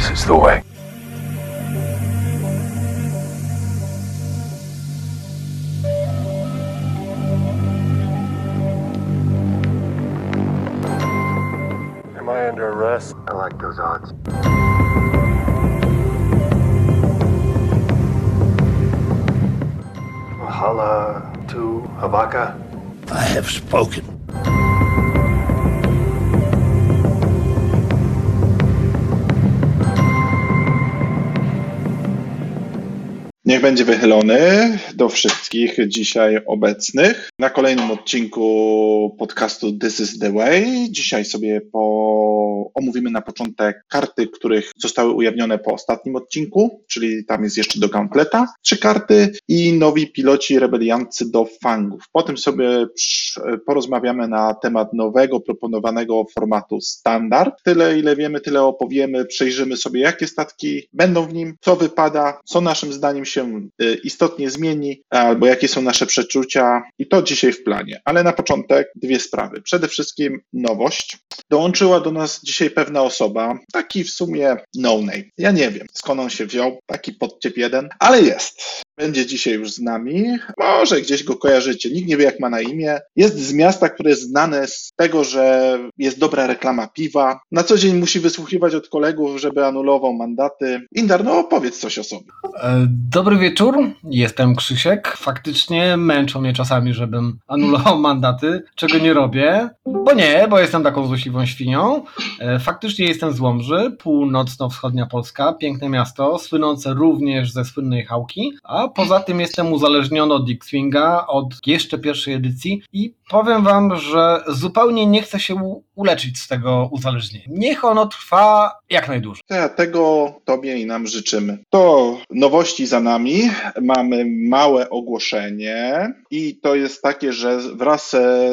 This is the way. Am I under arrest? I like those odds. Hala to Havaka. I have spoken. Będzie wychylony do wszystkich dzisiaj obecnych na kolejnym odcinku podcastu This is the Way. Dzisiaj sobie po... omówimy na początek karty, których zostały ujawnione po ostatnim odcinku, czyli tam jest jeszcze do Gauntleta trzy karty i nowi piloci rebeliancy do fangów. Potem sobie porozmawiamy na temat nowego proponowanego formatu standard. Tyle ile wiemy, tyle opowiemy, przejrzymy sobie jakie statki będą w nim, co wypada, co naszym zdaniem się Y, istotnie zmieni, albo jakie są nasze przeczucia i to dzisiaj w planie. Ale na początek dwie sprawy. Przede wszystkim nowość. Dołączyła do nas dzisiaj pewna osoba, taki w sumie no-name. Ja nie wiem, skąd on się wziął, taki podciep jeden, ale jest. Będzie dzisiaj już z nami. Może gdzieś go kojarzycie. Nikt nie wie, jak ma na imię. Jest z miasta, które jest znane z tego, że jest dobra reklama piwa. Na co dzień musi wysłuchiwać od kolegów, żeby anulował mandaty. Indar, no opowiedz coś o sobie. E, dobry wieczór, jestem Krzysiek. Faktycznie męczą mnie czasami, żebym anulował mandaty, czego nie robię. Bo nie, bo jestem taką złośliwą świnią. E, faktycznie jestem z Łomży, północno-wschodnia Polska, piękne miasto, słynące również ze słynnej Hałki, a poza tym jestem uzależniony od X-Winga, od jeszcze pierwszej edycji i powiem wam, że zupełnie nie chcę się uleczyć z tego uzależnienia. Niech ono trwa jak najdłużej. Ja tego Tobie i nam życzymy. To nowości za nami. Mamy małe ogłoszenie i to jest takie, że wraz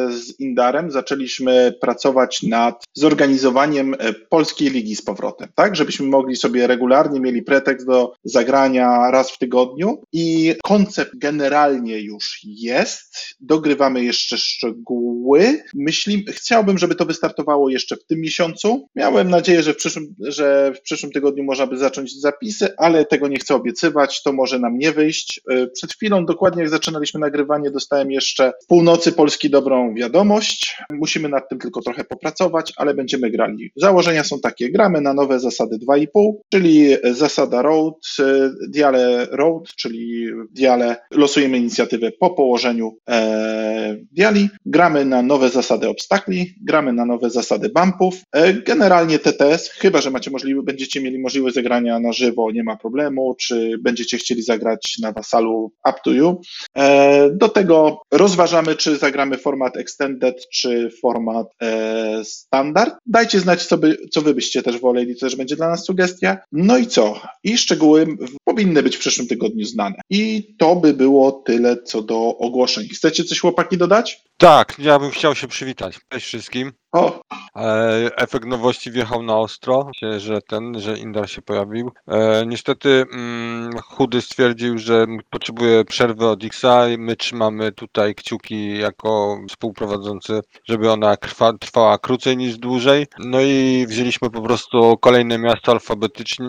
z Indarem zaczęliśmy pracować nad zorganizowaniem e, Polskiej Ligi z powrotem, tak? Żebyśmy mogli sobie regularnie mieli pretekst do zagrania raz w tygodniu i koncept generalnie już jest. Dogrywamy jeszcze szczegóły. Myśli, chciałbym, żeby to wystartowało jeszcze w tym miesiącu. Miałem nadzieję, że w przyszłym, że w przyszłym tygodniu można by zacząć zapisy, ale tego nie chcę obiecywać, to może nam nie wyjść. E, przed chwilą, dokładnie jak zaczynaliśmy nagrywanie, dostałem jeszcze w północy Polski dobrą wiadomość. Musimy nad tym tylko trochę popracować, ale będziemy grali. Założenia są takie, gramy na nowe zasady 2,5, czyli zasada road, e, diale road, czyli w diale losujemy inicjatywę po położeniu e, diali, gramy na nowe zasady obstakli, gramy na nowe zasady bumpów. E, generalnie TTS, chyba że macie możliwe, będziecie mieli możliwość zagrania na żywo, nie ma problemu, czy będziecie chcieli zagrać na wasalu, up to you. E, do tego rozważamy, czy zagramy format extended, czy format e, standard. Dajcie znać, co, by, co wy byście też woleli, to też będzie dla nas sugestia. No i co? I szczegóły powinny być w przyszłym tygodniu znane. I to by było tyle co do ogłoszeń. Chcecie coś chłopaki dodać? Tak, ja bym chciał się przywitać. Cześć wszystkim. O, E, efekt nowości wjechał na ostro, że ten, że Indar się pojawił. E, niestety mm, Chudy stwierdził, że potrzebuje przerwy od Xa i my trzymamy tutaj kciuki jako współprowadzący, żeby ona trwa, trwała krócej niż dłużej. No i wzięliśmy po prostu kolejne miasto alfabetycznie,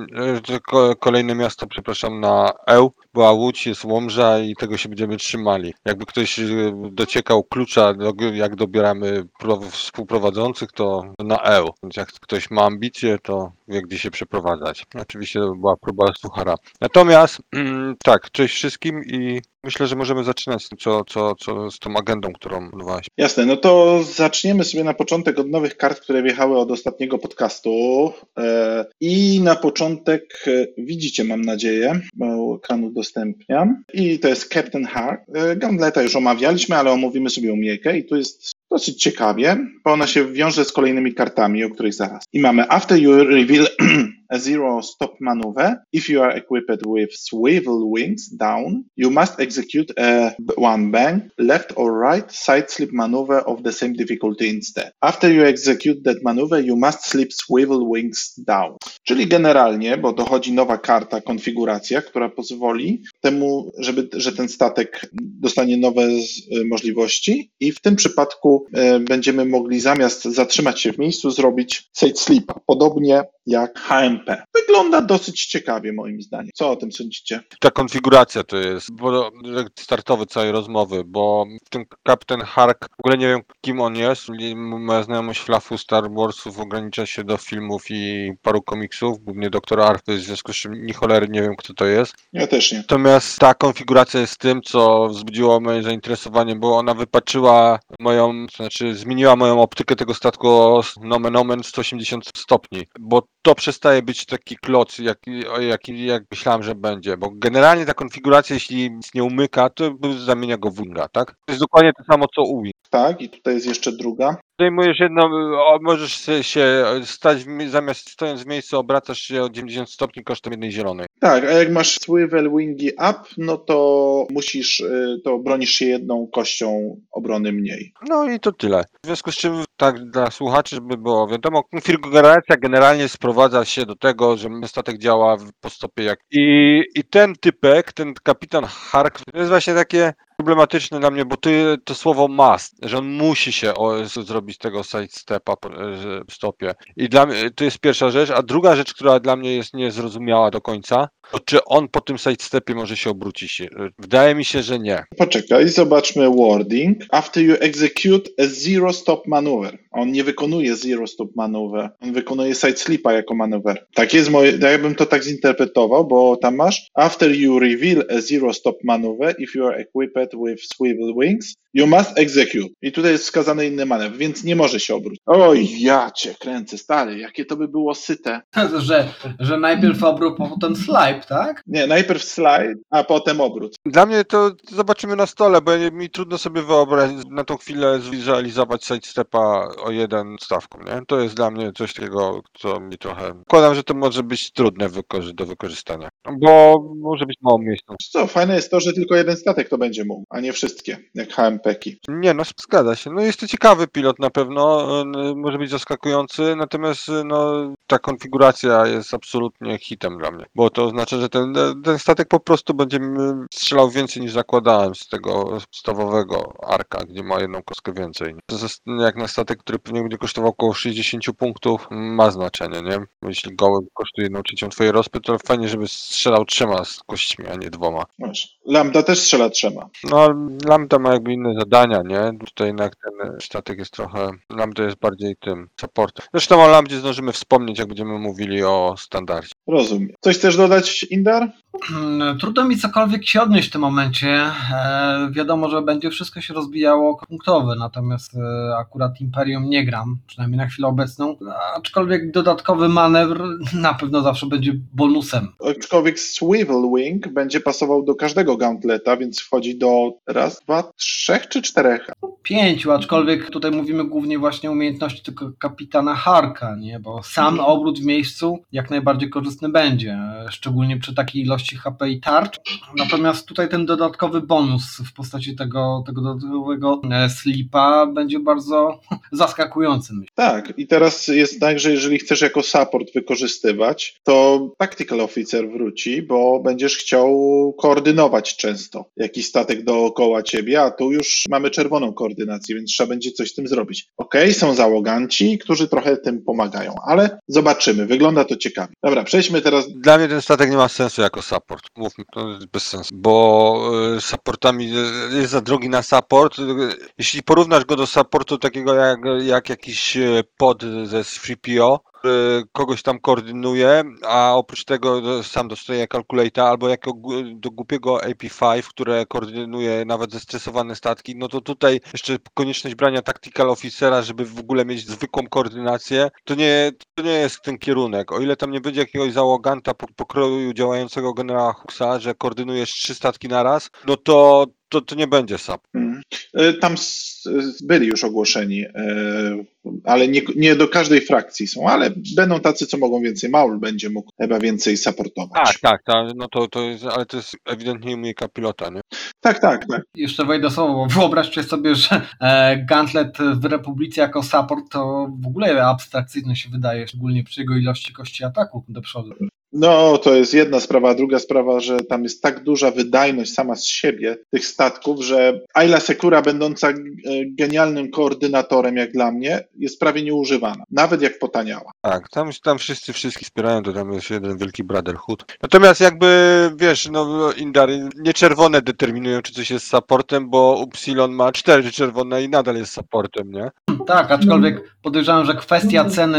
e, kolejne miasto, przepraszam, na EU. Była Łódź, jest Łomża i tego się będziemy trzymali. Jakby ktoś e, dociekał klucza, jak dobieramy współprowadzących, to na EU. Więc jak ktoś ma ambicje, to wie gdzie się przeprowadzać. Oczywiście to była próba suchara. Natomiast tak, cześć wszystkim i myślę, że możemy zaczynać co, co, co z tą agendą, którą budowałeś. Jasne, no to zaczniemy sobie na początek od nowych kart, które wjechały od ostatniego podcastu. E, I na początek e, widzicie, mam nadzieję, bo ekran udostępniam. I to jest Captain Heart. E, Gamleta już omawialiśmy, ale omówimy sobie umiekę i tu jest dosyć ciekawie, bo ona się wiąże z kolejnymi kartami, o których zaraz. I mamy After you reveal a zero stop maneuver, if you are equipped with swivel wings down, you must execute a one bang, left or right side slip maneuver of the same difficulty instead. After you execute that maneuver, you must slip swivel wings down. Czyli generalnie, bo dochodzi nowa karta, konfiguracja, która pozwoli temu, żeby, że ten statek dostanie nowe możliwości i w tym przypadku e, będziemy mogli zamiast zatrzymać się w miejscu, zrobić side slipa. Podobnie jak HMP. wygląda dosyć ciekawie moim zdaniem. Co o tym sądzicie? Ta konfiguracja to jest bo, startowy całej rozmowy, bo w tym Kapitan Hark w ogóle nie wiem kim on jest. Moja znajomość flafu Star Warsów ogranicza się do filmów i paru komiksów, głównie Doktora Arthur, w związku z czym ni cholery nie wiem kto to jest. Ja też nie. Natomiast ta konfiguracja jest tym, co wzbudziło moje zainteresowanie, bo ona wypaczyła moją, to znaczy zmieniła moją optykę tego statku o nomen omen 180 stopni, bo to przestaje być taki kloc, jak, jak, jak myślałem, że będzie, bo generalnie ta konfiguracja, jeśli nic nie umyka, to zamienia go w winga, tak? To jest dokładnie to samo, co u Wing. Tak, i tutaj jest jeszcze druga. Zdejmujesz jedno, o, możesz się stać, zamiast stojąc w miejscu, obracasz się o 90 stopni kosztem jednej zielonej. Tak, a jak masz swivel wingi up, no to musisz, y, to bronisz się jedną kością obrony mniej. No i to tyle. W związku z czym, tak dla słuchaczy, żeby było wiadomo, konfiguracja generalnie sprowadza się do tego, że statek działa po stopie jak... I, i ten typek, ten kapitan Hark, to jest właśnie takie problematyczne dla mnie, bo to, to słowo must, że on musi się o, zrobić tego sidestepa w stopie. I dla mnie to jest pierwsza rzecz, a druga rzecz, która dla mnie jest niezrozumiała do końca, to czy on po tym sidestepie może się obrócić? Wydaje mi się, że nie. Poczekaj, zobaczmy wording. After you execute a zero stop maneuver. On nie wykonuje zero stop maneuver. On wykonuje side slipa jako maneuver. Tak jest moje, ja bym to tak zinterpretował, bo tam masz after you reveal a zero stop maneuver if you are equipped with swivel wings, you must execute. I tutaj jest wskazany inny manewr, więc nie może się obrócić. Oj, ja cię kręcę, stary, jakie to by było syte. że, że najpierw obrót, potem slide, tak? Nie, najpierw slide, a potem obrót. Dla mnie to zobaczymy na stole, bo mi trudno sobie wyobrazić na tą chwilę zwizualizować sidestepa o jeden stawką, nie? To jest dla mnie coś takiego, co mi trochę... Wkładam, że to może być trudne do wykorzystania, bo może być mało miejsca. Co, fajne jest to, że tylko jeden statek to będzie mógł, a nie wszystkie, jak HMP-ki. Nie, no zgadza się. No jest to ciekawy pilot na pewno, może być zaskakujący, natomiast no, ta konfiguracja jest absolutnie hitem dla mnie, bo to oznacza, że ten, ten statek po prostu będzie strzelał więcej niż zakładałem z tego podstawowego arka, gdzie ma jedną kostkę więcej. Jak na statek, który pewnie będzie kosztował około 60 punktów, ma znaczenie, nie? Jeśli goły kosztuje jedną trzecią twojej rozpy, to fajnie, żeby strzelał trzema z kośćmi, a nie dwoma. Lambda też strzela trzema. No, Lambda ma jakby inne zadania, nie? Tutaj jednak ten statek jest trochę... Lambda jest bardziej tym supportem. Zresztą o Lambdzie zdążymy wspomnieć, jak będziemy mówili o standardzie. Rozumiem. Coś chcesz dodać, Indar? Hmm, trudno mi cokolwiek się odnieść w tym momencie. E, wiadomo, że będzie wszystko się rozbijało punktowe, natomiast e, akurat Imperium nie gram, przynajmniej na chwilę obecną. Aczkolwiek dodatkowy manewr na pewno zawsze będzie bonusem. Aczkolwiek Swivel Wing będzie pasował do każdego gauntleta, więc wchodzi do raz, dwa, trzech czy czterech? Pięciu, aczkolwiek tutaj mówimy głównie właśnie o umiejętności tylko kapitana Harka, nie? bo sam obrót w miejscu jak najbardziej korzystny będzie, szczególnie przy takiej ilości HP i tarcz. Natomiast tutaj ten dodatkowy bonus w postaci tego, tego dodatkowego e, slipa będzie bardzo zaskakujący. Myślę. Tak, i teraz jest tak, że jeżeli chcesz jako support wykorzystywać, to Tactical Officer wróci, bo będziesz chciał koordynować często jakiś statek dookoła ciebie, a tu już mamy czerwoną koordynację, więc trzeba będzie coś z tym zrobić. Ok, są załoganci, którzy trochę tym pomagają, ale zobaczymy, wygląda to ciekawie. Dobra, przejdźmy teraz. Dla mnie ten statek nie ma sensu jako support. Mówmy, to jest bez sensu, bo y, supportami y, jest za drogi na support. Jeśli porównasz go do supportu takiego jak, jak jakiś y, pod ze 3PO, kogoś tam koordynuje, a oprócz tego sam dostaje calculator albo jako do głupiego AP5, które koordynuje nawet zestresowane statki, no to tutaj jeszcze konieczność brania tactical officera, żeby w ogóle mieć zwykłą koordynację, to nie, to nie jest ten kierunek. O ile tam nie będzie jakiegoś załoganta po pokroju działającego generała Huxa, że koordynujesz trzy statki na raz, no to to, to nie będzie SAP. Hmm. Tam byli już ogłoszeni, e, ale nie, nie, do każdej frakcji są, ale będą tacy, co mogą więcej. Maul będzie mógł chyba więcej supportować. Tak, tak, no to, to jest, ale to jest ewidentnie umiejka pilota, nie? Tak, tak, tak. Jeszcze wejdę słowo, bo wyobraźcie sobie, że e, Gauntlet w Republice jako support to w ogóle abstrakcyjny się wydaje, szczególnie przy jego ilości kości ataku do przodu. No, to jest jedna sprawa. A druga sprawa, że tam jest tak duża wydajność sama z siebie tych statków, że Ayla Secura, będąca e, genialnym koordynatorem, jak dla mnie, jest prawie nieużywana. Nawet jak potaniała. Tak, tam, tam wszyscy wszystkich wspierają, to tam jest jeden wielki brotherhood. Natomiast jakby, wiesz, no Indary, nie czerwone determinują, czy coś jest supportem, bo Upsilon ma cztery czerwone i nadal jest supportem, nie? Tak, aczkolwiek podejrzewam, że kwestia ceny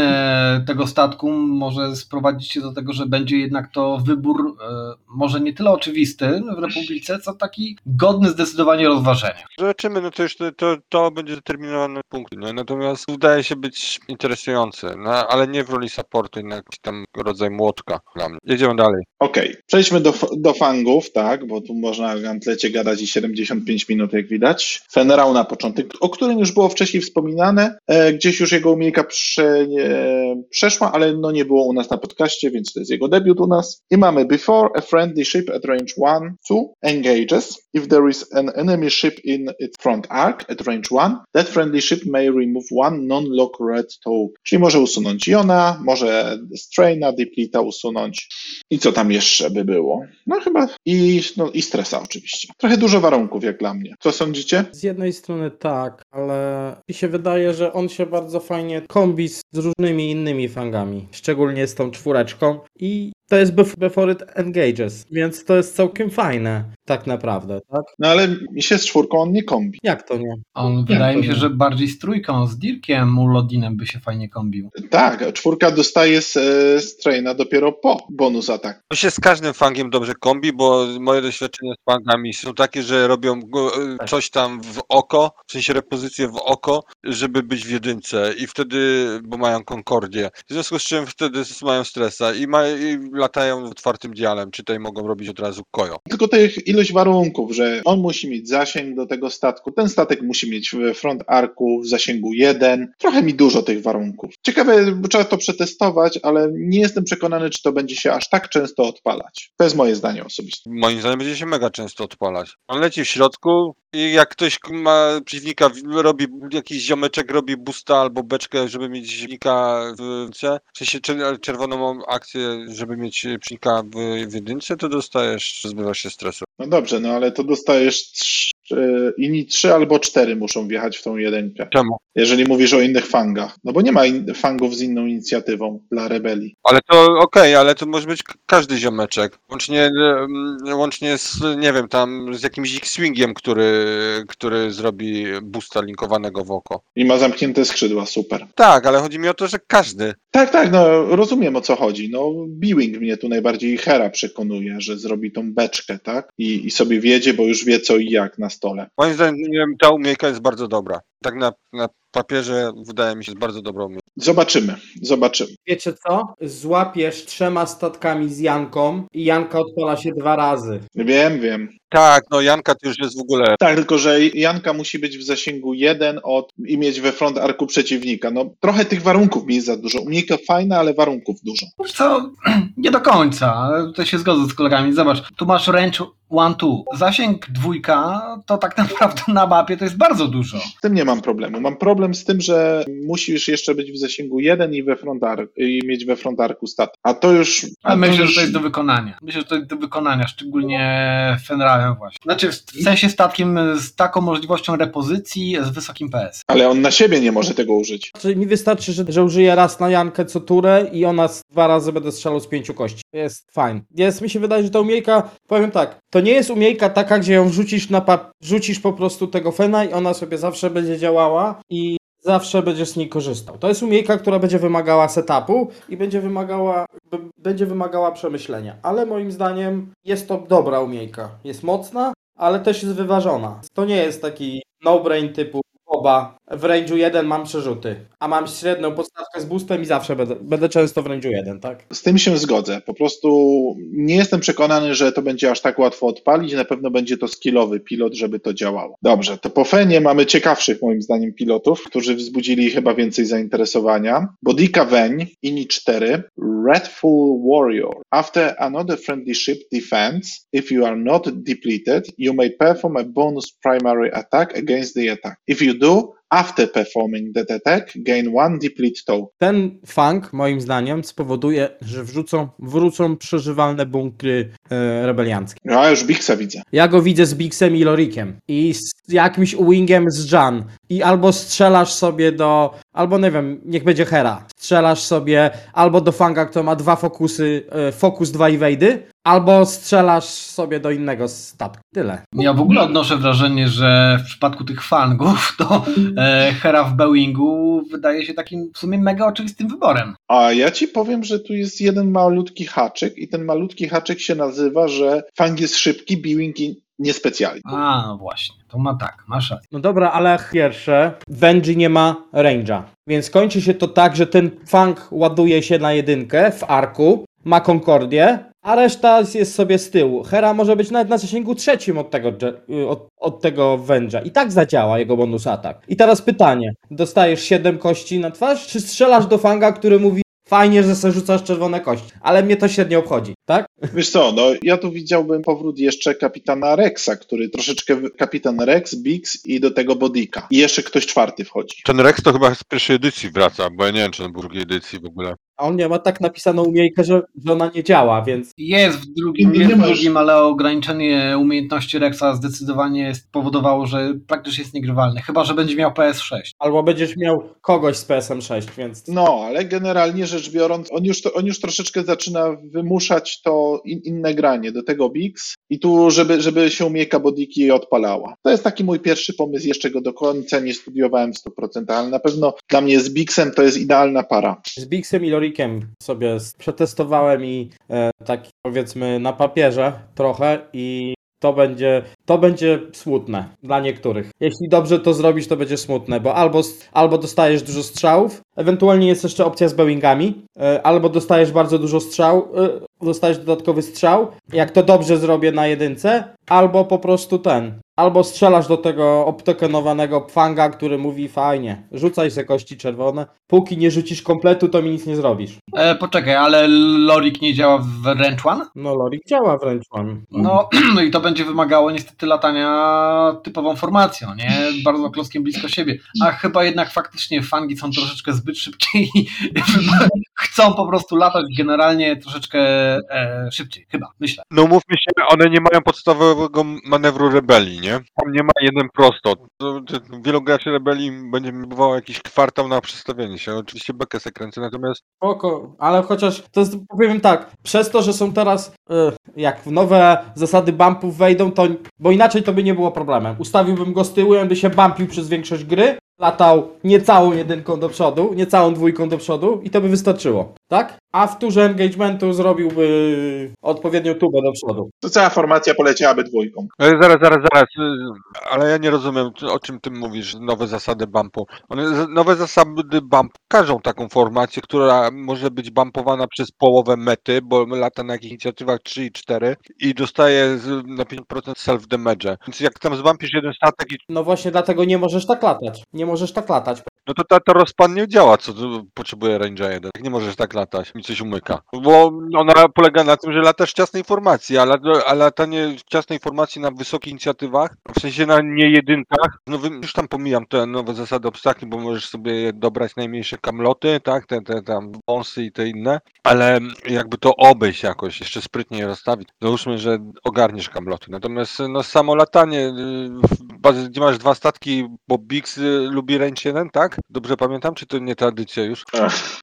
tego statku może sprowadzić się do tego, że będzie jednak to wybór e, może nie tyle oczywisty w Republice, co taki godny zdecydowanie rozważenia. Zobaczymy, no to już to, to, to będzie determinowane punkty, nie? Natomiast wydaje się być interesujące, no, ale nie w roli supportu, na jakiś tam rodzaj młotka dla mnie. Jedziemy dalej. Okej, przejdźmy do, do fangów, tak, bo tu można o Gantlecie gadać i 75 minut, jak widać. Fenrau na początek, o którym już było wcześniej wspominane, e, gdzieś już jego umiejka prze, e, przeszła, ale no nie było u nas na podcaście, więc to jest jego debiut u nas. I mamy Before a friendly ship at range 1, 2 engages, if there is an enemy ship in its front arc at range 1, that friendly ship may remove one non-lock red token. Czyli może usunąć Jona, może Straina, Depleta usunąć. I co tam jeszcze by było? No chyba i, no, i stresa oczywiście. Trochę dużo warunków jak dla mnie. Co sądzicie? Z jednej strony tak, ale mi się wydaje, że on się bardzo fajnie kombi z różnymi innymi fangami, szczególnie z tą czwóreczką i he to jest bef- before it engages, więc to jest całkiem fajne, tak naprawdę, tak? No ale mi się z czwórką on nie kombi. Jak to nie? On wydaje mi się, że bardziej z trójką, z Dirkiem Mulodinem by się fajnie kombił. Tak, czwórka dostaje z, e, z traina dopiero po bonus atak. To się z każdym fangiem dobrze kombi, bo moje doświadczenia z fangami są takie, że robią go- coś tam w oko, w sensie repozycję w oko, żeby być w jedynce i wtedy, bo mają konkordię. W związku z czym wtedy mają stresa i, ma, i latają otwartym dialem, czy tutaj mogą robić od razu kojo. Tylko tych ilość warunków, że on musi mieć zasięg do tego statku, ten statek musi mieć front arku w zasięgu 1. Trochę mi dużo tych warunków. Ciekawe, bo trzeba to przetestować, ale nie jestem przekonany, czy to będzie się aż tak często odpalać. To jest moje zdanie osobiste. Moim zdaniem będzie się mega często odpalać. On leci w środku i jak ktoś ma przeciwnika, robi jakiś ziomeczek, robi busta albo beczkę, żeby mieć przeciwnika w w sensie czer- czerwoną akcję, żeby mieć przeciwnika w, w jedynce, to dostajesz, zbywasz się stresu. No dobrze, no ale to dostajesz inni trzy albo cztery muszą wjechać w tą jedynkę. Czemu? Jeżeli mówisz o innych fangach. No bo nie ma fangów z inną inicjatywą dla rebelii. Ale to okej, ale to może być każdy ziomeczek. Łącznie, em, łącznie z, nie wiem, tam z jakimś X-Wingiem, który, który zrobi boosta linkowanego w oko. I ma zamknięte skrzydła, super. Tak, ale chodzi mi o to, że każdy. Tak, tak, no rozumiem o co chodzi. No Biwing mnie tu najbardziej Hera przekonuje, że zrobi tą beczkę, tak? I, I sobie wiedzie, bo już wie co i jak na stole. Moim zdaniem ta umiejka jest bardzo dobra. Tak na, na papierze wydaje mi się jest bardzo dobrą umiejętnością. Zobaczymy, zobaczymy. Wiecie co? Złapiesz trzema statkami z Janką i Janka odpala się dwa razy. Wiem, wiem. Tak, no Janka to już jest w ogóle. Tak, tylko że Janka musi być w zasięgu 1 od i mieć we front arku przeciwnika. No trochę tych warunków mi jest za dużo. Umiejka fajna, ale warunków dużo. Wiesz co, nie do końca, tutaj się zgodzę z kolegami. Zobacz, tu masz range 1-2. Zasięg dwójka to tak naprawdę na mapie to jest bardzo dużo. Z tym nie mam problemu. Mam problem z tym, że musisz jeszcze być w zasięgu 1 i we front arku, i mieć we front arku stat. A to już. A myślę, już- że to jest do wykonania. Myślę, że to jest do wykonania, szczególnie Fenralem właśnie. Znaczy w sensie statkiem z taką możliwością repozycji z wysokim PS. Ale on na siebie nie może tego użyć. Czyli mi wystarczy, że, że użyję raz na Jankę co turę i ona dwa razy będę strzelał z pięciu kości. Jest fajnie. Jest, mi się wydaje, że ta umiejka, powiem tak, to nie jest umiejka taka, gdzie ją wrzucisz na pap- wrzucisz po prostu tego fena i ona sobie zawsze będzie działała i zawsze będziesz z niej korzystał. To jest umiejka, która będzie wymagała setupu i będzie wymagała, będzie wymagała przemyślenia. Ale moim zdaniem jest to dobra umiejka. Jest mocna, ale też jest wyważona. To nie jest taki no-brain typu oba. W range'u 1 mam przerzuty, a mam średnią podstawkę z boostem i zawsze będę, będę często w range'u 1, tak? Z tym się zgodzę. Po prostu nie jestem przekonany, że to będzie aż tak łatwo odpalić. Na pewno będzie to skillowy pilot, żeby to działało. Dobrze, to po Fenie mamy ciekawszych moim zdaniem pilotów, którzy wzbudzili chyba więcej zainteresowania. Bodika Veń, INI 4, Redful Warrior. After another friendly ship defends, if you are not depleted, you may perform a bonus primary attack against the attack. If you do, After performing the attack, gain one deplete toe. Ten fang, moim zdaniem, spowoduje, że wrzucą, wrócą przeżywalne bunkry e, rebelianckie. No, a już Bixa widzę. Ja go widzę z Bixem i Lorikiem i z jakimś wingiem z Jan i albo strzelasz sobie do, albo nie wiem, niech będzie Hera, strzelasz sobie albo do Fanga, kto ma dwa fokusy, e, fokus, dwa evady, albo strzelasz sobie do innego statku. Tyle. Ja w ogóle odnoszę wrażenie, że w przypadku tych fangów to e, Hera w Boeingu wydaje się takim w sumie mega oczywistym wyborem. A ja ci powiem, że tu jest jeden malutki haczyk i ten malutki haczyk się nazywa, że fang jest szybki, Biwing i niespecjalny. A, no właśnie, to ma tak, masz rację. No dobra, ale pierwsze, Venji nie ma range'a, więc kończy się to tak, że ten Fang ładuje się na jedynkę w arku, ma Concordię, a reszta jest sobie z tyłu. Hera może być nawet na zasięgu trzecim od tego, Je- od, od tego Venge'a. I tak zadziała jego bonus atak. I teraz pytanie, dostajesz 7 kości na twarz, czy strzelasz do Fanga, który mówi fajnie, że sobie rzucasz czerwone kości, ale mnie to średnio obchodzi, tak? Wiesz co, no ja tu widziałbym powrót jeszcze kapitana Rexa, który troszeczkę, kapitan Rex, Bix i do tego Bodika. I jeszcze ktoś czwarty wchodzi. Ten Rex to chyba z pierwszej edycji wraca, bo ja nie wiem, czy on był w drugiej edycji w ogóle. A on nie ma tak napisaną umiejkę, że, że ona nie działa, więc Jest w drugim, Nie jest w drugim, ale ograniczenie umiejętności Rexa zdecydowanie spowodowało, że praktycznie jest niegrywalny. Chyba, że będzie miał PS6. albo będziesz miał kogoś z PSM 6, więc No, ale generalnie rzecz biorąc, on już, to, on już troszeczkę zaczyna wymuszać to in, inne granie, do tego Bix i tu, żeby, żeby się umiejka Bodiki odpalała. To jest taki mój pierwszy pomysł, jeszcze go do końca nie studiowałem w 100%, ale na pewno dla mnie z Bixem to jest idealna para. Z Bixem i Lorikiem sobie przetestowałem i e, tak powiedzmy na papierze trochę i to będzie, to będzie smutne dla niektórych. Jeśli dobrze to zrobisz, to będzie smutne, bo albo, albo dostajesz dużo strzałów, ewentualnie jest jeszcze opcja z Boeingami, e, albo dostajesz bardzo dużo strzał, e, dostajesz dodatkowy strzał, jak to dobrze zrobię na jedynce, albo po prostu ten, albo strzelasz do tego obtokenowanego pfanga, który mówi fajnie, rzucaj se kości czerwone, póki nie rzucisz kompletu, to mi nic nie zrobisz. E, poczekaj, ale Lorik nie działa w Range One? No Lorik działa wręcz on. No, no i to będzie wymagało niestety latania typową formacją, nie? Bardzo klockiem blisko siebie. A chyba jednak faktycznie fangi są troszeczkę zbyt szybkie i chcą po prostu latać generalnie troszeczkę e, szybciej, chyba, myślę. No mówmy się, one nie mają podstawowego manewru rebelii, nie? Tam nie ma jeden prosto. To, to, wielu graczy rebelii będzie próbowało jakiś kwartał na przestawienie się. Oczywiście bekę se kręcę, natomiast Spoko, ale chociaż to jest, powiem tak, przez to, że są teraz, e, jak nowe zasady bumpów wejdą, to, bo inaczej to by nie było problemem. Ustawiłbym go z tyłu, on by się bumpił przez większość gry, latał nie całą jedynką do przodu, nie całą dwójką do przodu i to by wystarczyło, tak? A w turze engagementu zrobiłby odpowiednią tubę do przodu. To cała formacja poleciałaby dwójką. Ale zaraz, zaraz, zaraz. y, Ale ja nie rozumiem, czy- o czym ty mówisz, nowe zasady bumpu. One, z- nowe zasady bump każą taką formację, która może być bumpowana przez połowę mety, bo lata na jakichś inicjatywach 3 i 4 i dostaje z, na 5% self-damage. Więc jak tam zbampisz jeden statek, i, No właśnie dlatego nie możesz tak latać. Nie możesz tak latać. No to ta, rozpan nie działa, co potrzebuje Ranger 1. Nie możesz tak latać, mi coś umyka. Bo ona polega na tym, że latasz w ciasnej formacji, a, lat, a latanie w ciasnej formacji na wysokich inicjatywach, w sensie na nie jedynkach, no już tam pomijam te nowe zasady obstaki, bo możesz sobie dobrać najmniejsze kamloty, tak, te, te tam wąsy i te inne, ale jakby to obejść jakoś, jeszcze sprytnie je rozstawić. Załóżmy, że ogarniesz kamloty. Natomiast no samo latanie, y, gdzie masz dwa statki, bo Bix y, lubi range 1, tak? Dobrze pamiętam, czy to nie tradycja już?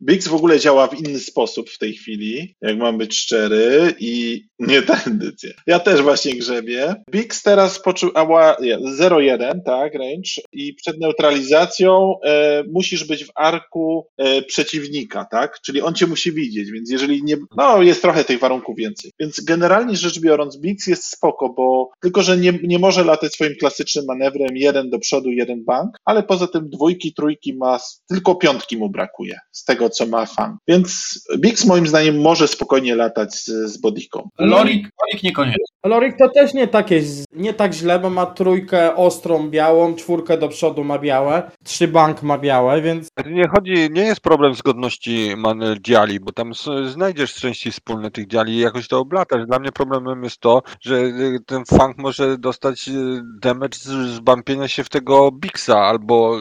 Bix w ogóle działa w inny sposób w tej chwili, jak mam być szczery, i nie ta edycja. Ja też właśnie grzebię. Bix teraz poczuł ała, nie, 0,1, tak, range, i przed neutralizacją e, musisz być w arku e, przeciwnika, tak? Czyli on cię musi widzieć, więc jeżeli nie. No, jest trochę tych warunków więcej. Więc generalnie rzecz biorąc, Bix jest spoko, bo tylko, że nie, nie może latać swoim klasycznym manewrem jeden do przodu, jeden bank, ale poza tym dwójki, trójki piątki ma, tylko piątki mu brakuje z tego, co ma fan. Więc Bix moim zdaniem może spokojnie latać z, z bodyką. Lorik, Lorik niekoniecznie. Lorik to też nie takie, nie tak źle, bo ma trójkę ostrą białą, czwórkę do przodu ma białe, trzy bank ma białe, więc Nie chodzi, nie jest problem zgodności man dziali, bo tam znajdziesz części wspólne tych dziali i jakoś to oblatasz. Dla mnie problemem jest to, że y, ten funk może dostać y, damage z, z bumpienia się w tego Bixa albo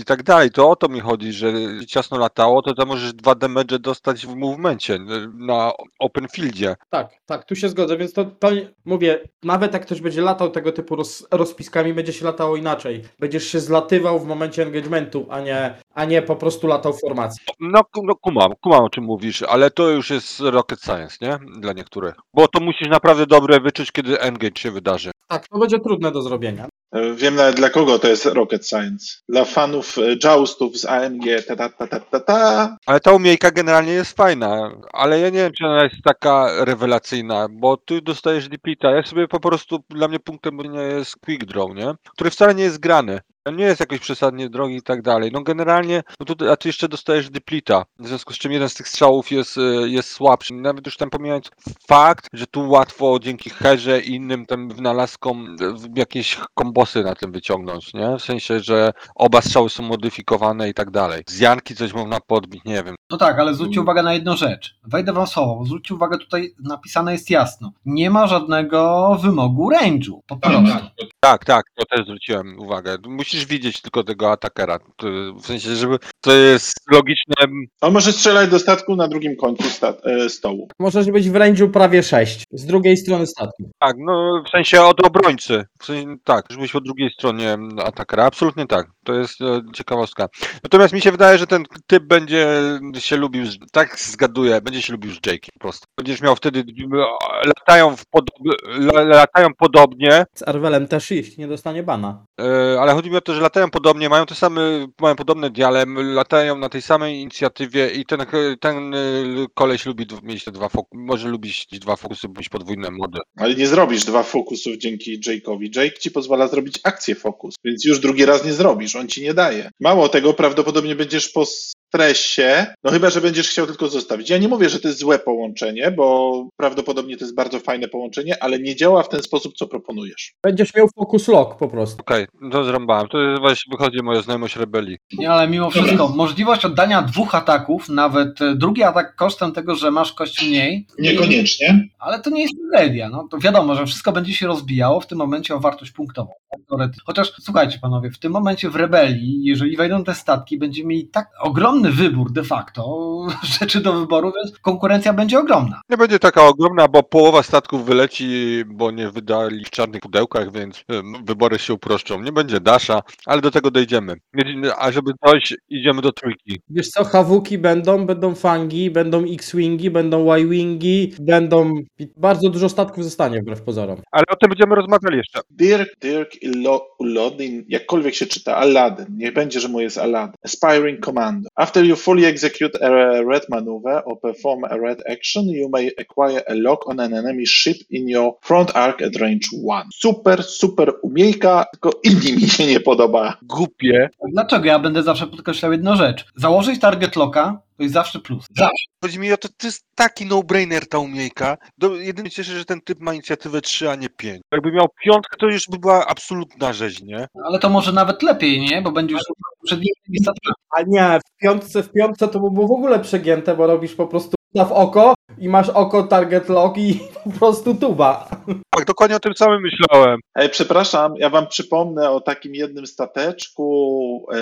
I tak dalej. To o to mi chodzi, że ciasno latało, to tam możesz dwa damage dostać w movemencie na open fieldzie. tak, tak, tu się zgodzę, więc to, to mówię, nawet jak ktoś będzie latał tego typu roz, rozpiskami, będzie się latało inaczej. Będziesz się zlatywał w momencie engagementu, a nie, a nie po prostu latał w formacji. No, no kumam, kumam o czym mówisz, ale to już jest rocket science, nie? Dla niektórych. Bo to musisz naprawdę dobre wyczuć, kiedy engage się wydarzy. Tak, to będzie trudne do zrobienia. Wiem nawet dla kogo to jest Rocket Science. Dla fanów e, Joustów z AMG, ta ta ta ta ta ta. Ale ta umiejka generalnie jest fajna, ale ja nie wiem, czy ona jest taka rewelacyjna, bo tu dostajesz depleta. Ja sobie po prostu, dla mnie punktem nie jest quick draw, nie? Który wcale nie jest grany. On nie jest jakoś przesadnie drogi i tak dalej. No generalnie, no tu, a ty jeszcze dostajesz depleta, w związku z czym jeden z tych strzałów jest, e, jest słabszy. Nawet już tam pomijając fakt, że tu łatwo dzięki herze i innym tam wynalazkom w- jakieś kombosy na tym wyciągnąć, nie? W sensie, że oba strzały są modyfikowane i tak dalej. Z Janki coś można podbić, nie wiem. No tak, ale zwróćcie uwagę na jedną rzecz. Wejdę wam słowo. Zwróćcie uwagę, tutaj napisane jest jasno. Nie ma żadnego wymogu range'u. Po prostu. Tak, tak, to też zwróciłem uwagę. Musisz widzieć tylko tego atakera. W sensie, żeby to jest logiczne. On może strzelać do statku na drugim końcu e, stołu. Możesz być w range'u prawie 6, z drugiej strony statku. Tak, no w sensie od obrońcy. W sensie, tak, żeby być po drugiej stronie atakera. Absolutnie tak. To jest e, ciekawostka. Natomiast mi się wydaje, że ten typ będzie się lubił, z, tak zgaduję, będzie się lubił z Jake po prostu. Będziesz miał wtedy, latają, w podob, la- latają podobnie, Z Arwelem też iść, nie dostanie bana. E, ale chodzi mi o to, że latają podobnie, mają te same, mają podobne diale, latają na tej samej inicjatywie i ten, ten y, koleś lubi mieć te dwa fokusy, może lubić dwa fokusy, mieć podwójne mody. Ale nie zrobisz dwa fokusów dzięki Jake'owi. Jake ci pozwala zrobić akcję fokus, więc już drugi raz nie zrobisz, on ci nie daje. Mało tego, prawdopodobnie będziesz po stresie, no chyba, że będziesz chciał tylko zostawić. Ja nie mówię, że to jest złe połączenie, bo prawdopodobnie to jest bardzo fajne połączenie, ale nie działa w ten sposób, co proponujesz. Będziesz miał focus lock po prostu. Okej, to zrąbałem, to jest właśnie wychodzi moja znajomość rebelii. Nie, ale mimo wszystko, możliwość oddania dwóch ataków, nawet e, drugi atak kosztem tego, że masz kość mniej, Niekoniecznie. ale to nie jest tragedia. No, to wiadomo, że wszystko będzie się rozbijało w tym momencie o wartość punktową. tak. Chociaż słuchajcie panowie, w tym momencie w rebelii, jeżeli wejdą te statki, będziemy mieli tak ogromny wybór de facto rzeczy do wyboru, więc konkurencja będzie ogromna. Nie będzie taka ogromna, bo połowa statków wyleci, bo nie wydali w czarnych pudełkach, więc wybory się uproszczą. Nie będzie Dasha, ale do tego dojdziemy. A żeby dojść, idziemy do trójki. Wiesz co, Hawuki będą, będą Fangi, będą X-Wingi, będą Y-Wingi, będą... Bardzo dużo statków zostanie wbrew pozorom. Ale o tym będziemy rozmawiali jeszcze. Dirk, Dirk Ilo- Ulodin, jakkolwiek się czyta, Aladdin, niech będzie, że mu jest Aladdin. Aspiring Commando. After you fully execute a red maneuver or perform a red action, you may acquire a lock on an enemy ship in your front arc at range 1. Super, super umiejka, tylko inni mi się nie podoba. Głupie. Dlaczego ja będę zawsze podkreślał jedną rzecz? Założyć target locka to jest zawsze plus. Zawsze. Chodzi mi o to, to jest taki no-brainer ta umiejka. Do, jedynie cieszę, że ten typ ma inicjatywę 3, a nie 5. Jakby miał piątkę, to już by była absolutna rzeź, nie? Ale to może nawet lepiej, nie? Bo będziesz przed innymi statkami. A nie, w piątce, w piątce to by było w ogóle przegięte, bo robisz po prostu w oko i masz oko target lock i po prostu tuba. Tak, dokładnie o tym samym myślałem. E, przepraszam, ja wam przypomnę o takim jednym stateczku, e,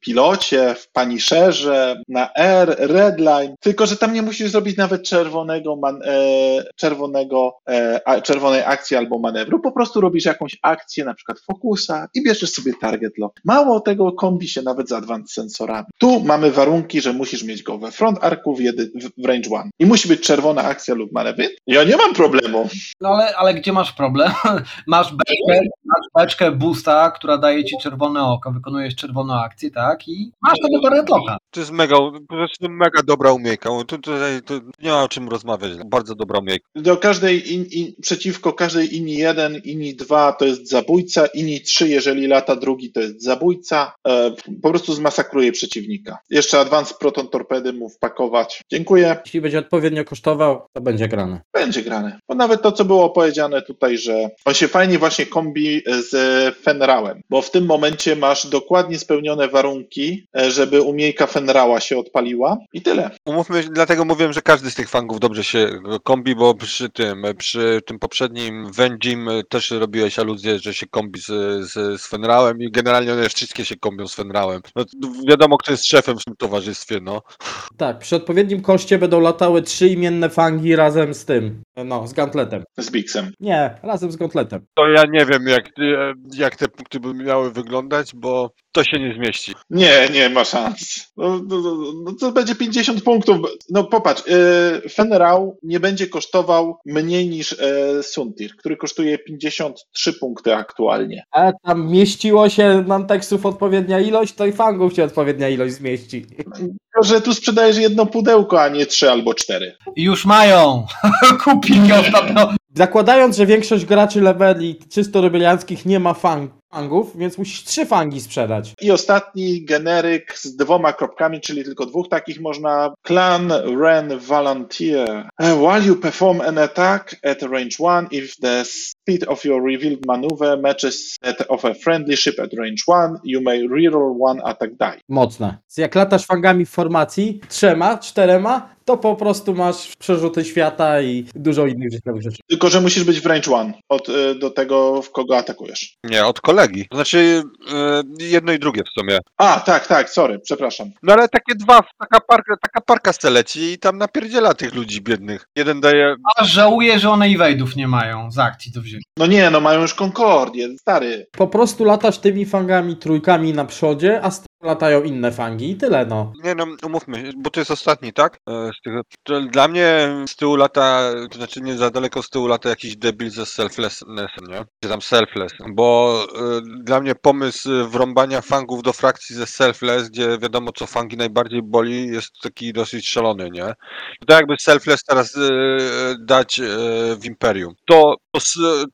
pilocie w Punisherze na R, Redline, tylko że tam nie musisz zrobić nawet czerwonego, man, e, czerwonego e, a, czerwonej akcji albo manewru, po prostu robisz jakąś akcję, na przykład fokusa i bierzesz sobie target lock. Mało tego, kombi się nawet z advanced sensorami. Tu mamy warunki, że musisz mieć go we front arku w, jedy, w, range 1 i musi być czerwona akcja lub manewr. Ja nie mam problemu. No ale ale, gdzie masz problem? Masz beczkę, masz beczkę boosta, która daje ci czerwone oko, wykonujesz czerwoną akcję, tak? I masz tego target locka. To jest mega, po prostu mega dobra umiejka. Tu, tutaj tu nie ma o czym rozmawiać. Bardzo dobra umiejka. Do każdej in, in, przeciwko każdej INI 1, INI 2 to jest zabójca, INI 3, jeżeli lata drugi, to jest zabójca. E, po prostu zmasakruje przeciwnika. Jeszcze Advanced Proton Torpedy mu wpakować. Dziękuję. Jeśli będzie odpowiednio kosztował, to będzie grane. Będzie grane. Bo nawet to, co było powiedziane tutaj, że on się fajnie właśnie kombi z Fenrałem, bo w tym momencie masz dokładnie spełnione warunki, e, żeby umiejka Fenrała się odpaliła i tyle. Umówmy, dlatego mówiłem, że każdy z tych fangów dobrze się kombi, bo przy tym, przy tym poprzednim Venjim też robiłeś aluzję, że się kombi z, z, z Fenrałem i generalnie one wszystkie się kombią z Fenrałem. No, wiadomo, kto jest szefem w tym towarzystwie, no. Tak, przy odpowiednim koszcie będą latały trzy imienne fangi razem z tym. No, z gauntletem. Z Bixem. Nie, razem z gauntletem. To ja nie wiem, jak, jak te punkty by miały wyglądać, bo to się nie zmieści. Nie, nie ma szans. No, no, no, no to będzie 50 punktów. No popatrz, yy, nie będzie kosztował mniej niż yy, Suntir, który kosztuje 53 punkty aktualnie. A tam mieściło się nam tekstów odpowiednia ilość, to i fangów się odpowiednia ilość zmieści. Tylko, że tu sprzedajesz jedno pudełko, a nie trzy albo cztery. Już mają! Kupili ostatnio. Zakładając, że większość graczy leveli czysto rebelianckich nie ma fang, fangów, więc musisz trzy fangi sprzedać. I ostatni generyk z dwoma kropkami, czyli tylko dwóch takich można. Clan Ren Volunteer. Uh, While you perform an attack at range 1, if the speed of your revealed maneuver matches that of a friendly ship at range 1, you may reroll one attack die. Mocne. Jak latasz fangami w formacji, trzema, czterema, to po prostu masz przerzuty świata i dużo innych rzeczy. Tylko, że musisz być w range 1 od, y, do tego, w kogo atakujesz. Nie, od kolegi. Znaczy yy, jedno i drugie w sumie. A, tak, tak, sorry, przepraszam. No ale takie dwa, taka parka, taka parka se leci i tam napierdziela tych ludzi biednych. Jeden daje... A żałuję, że one evade'ów nie mają z akcji do wzięcia. No nie, no mają już Concordię, stary. Po prostu latasz tymi fangami trójkami na przodzie, a z latają inne fangi i tyle no. Nie no, umówmy, bo to jest ostatni, tak? E, dla mnie z tyłu lata, to znaczy nie za daleko z tyłu lata jakiś debil ze selflessnessem, nie? Czy tam selfless, bo y, dla mnie pomysł wrąbania fangów do frakcji ze selfless, gdzie wiadomo co fangi najbardziej boli, jest taki dosyć szalony, nie? To jakby selfless teraz y, dać w Imperium. To, to,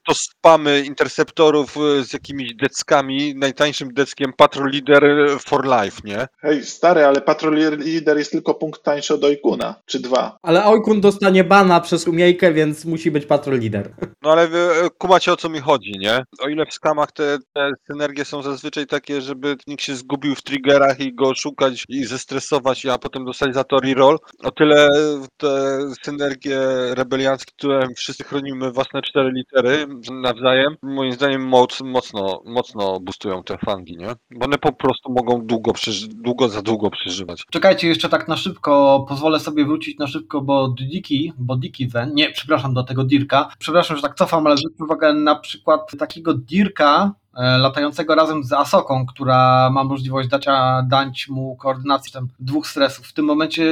to spamy interceptorów z jakimiś deckami, najtańszym deckiem Patrol Leader for Life, nie? Hej, stary, ale Patrol Leader jest tylko punkt tańszy od Oikuna, czy dwa. Ale Oikun dostanie bana przez umiejkę, więc musi być patrol lider. No ale wy e, kumacie o co mi chodzi, nie? O ile w skamach te, te synergie są zazwyczaj takie, żeby nikt się zgubił w triggerach i go szukać i zestresować, a potem dostać za to reroll, o tyle te synergie rebelianckie, które wszyscy chronimy własne cztery litery nawzajem, moim zdaniem moc, mocno, mocno boostują te fangi, nie? Bo one po prostu mogą długo, długo za długo przeżywać. Czekajcie, jeszcze tak na szybko, pozwolę sobie wrócić na szybko, bo Diki, bo Diki Ven, nie, przepraszam, do tego Dirka, przepraszam, że tak cofam, ale zwróć uwagę na przykład takiego Dirka, latającego razem z Asoką, która ma możliwość dacia, dać mu koordynacji tam dwóch stresów. W tym momencie,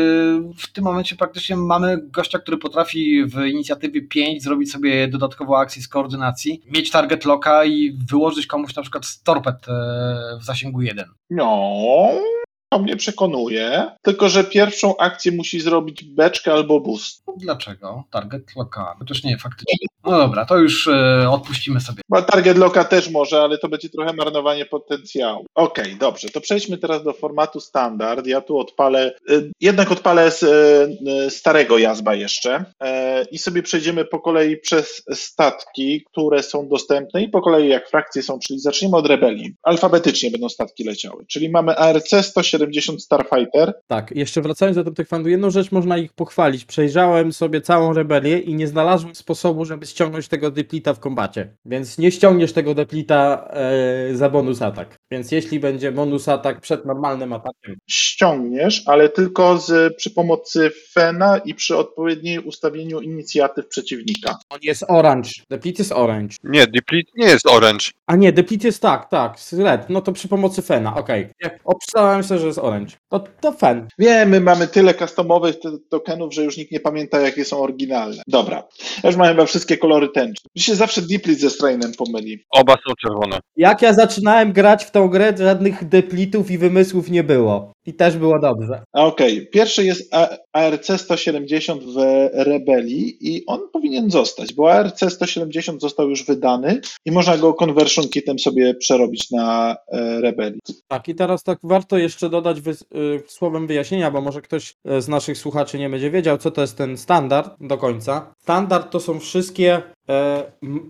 w tym momencie praktycznie mamy gościa, który potrafi w inicjatywie 5 zrobić sobie dodatkową akcję z koordynacji, mieć target locka i wyłożyć komuś na przykład z torped e, w zasięgu 1. No, to mnie przekonuje. Tylko, że pierwszą akcję musi zrobić beczkę albo boost. Dlaczego? Target loka. Chociaż nie, faktycznie. No dobra, to już e, odpuścimy sobie. Bo target locka też może, ale to będzie trochę marnowanie potencjału. Okej, dobrze, to przejdźmy teraz do formatu standard. Ja tu odpalę, y, jednak odpalę z y, y, starego jazba jeszcze e, i sobie przejdziemy po kolei przez statki, które są dostępne i po kolei jak frakcje są, czyli zaczniemy od rebelii. Alfabetycznie będą statki leciały, czyli mamy ARC 170 Starfighter, Tak, jeszcze wracając do tych fangów, jedną rzecz można ich pochwalić. Przejrzałem sobie całą rebelię i nie znalazłem sposobu, żeby ściągnąć tego deplita w kombacie. Więc nie ściągniesz tego deplita e, za bonus atak. Więc jeśli będzie bonus atak przed normalnym atakiem, ściągniesz, ale tylko z, przy pomocy Fena i przy odpowiednim ustawieniu inicjatyw przeciwnika. On jest orange. Deplete jest orange. Nie, Deplete nie jest orange. A nie, Deplete jest tak, tak, red. No to przy pomocy Fena, okej. Okay. Opisałem sobie, że jest orange. To, to Fen. Wiemy, mamy tyle customowych tokenów, że już nikt nie pamięta, jakie są oryginalne. Dobra. Ja już mam chyba wszystkie kolory tęczne. Mi się zawsze Deeplit ze Strainem pomyli. Oba są czerwone. Jak ja zaczynałem grać w tą grę, żadnych deplitów i wymysłów nie było. I też było dobrze. A okej, pierwszy jest ARC 170 w Rebelii i on powinien zostać, bo ARC 170 został już wydany i można go conversion kitem sobie przerobić na e, Rebelii. Tak, i teraz tak warto jeszcze dodać wy, y, słowem wyjaśnienia, bo może ktoś y, z naszych słuchaczy nie będzie wiedział, co to jest ten standard do końca. Standard to są wszystkie e,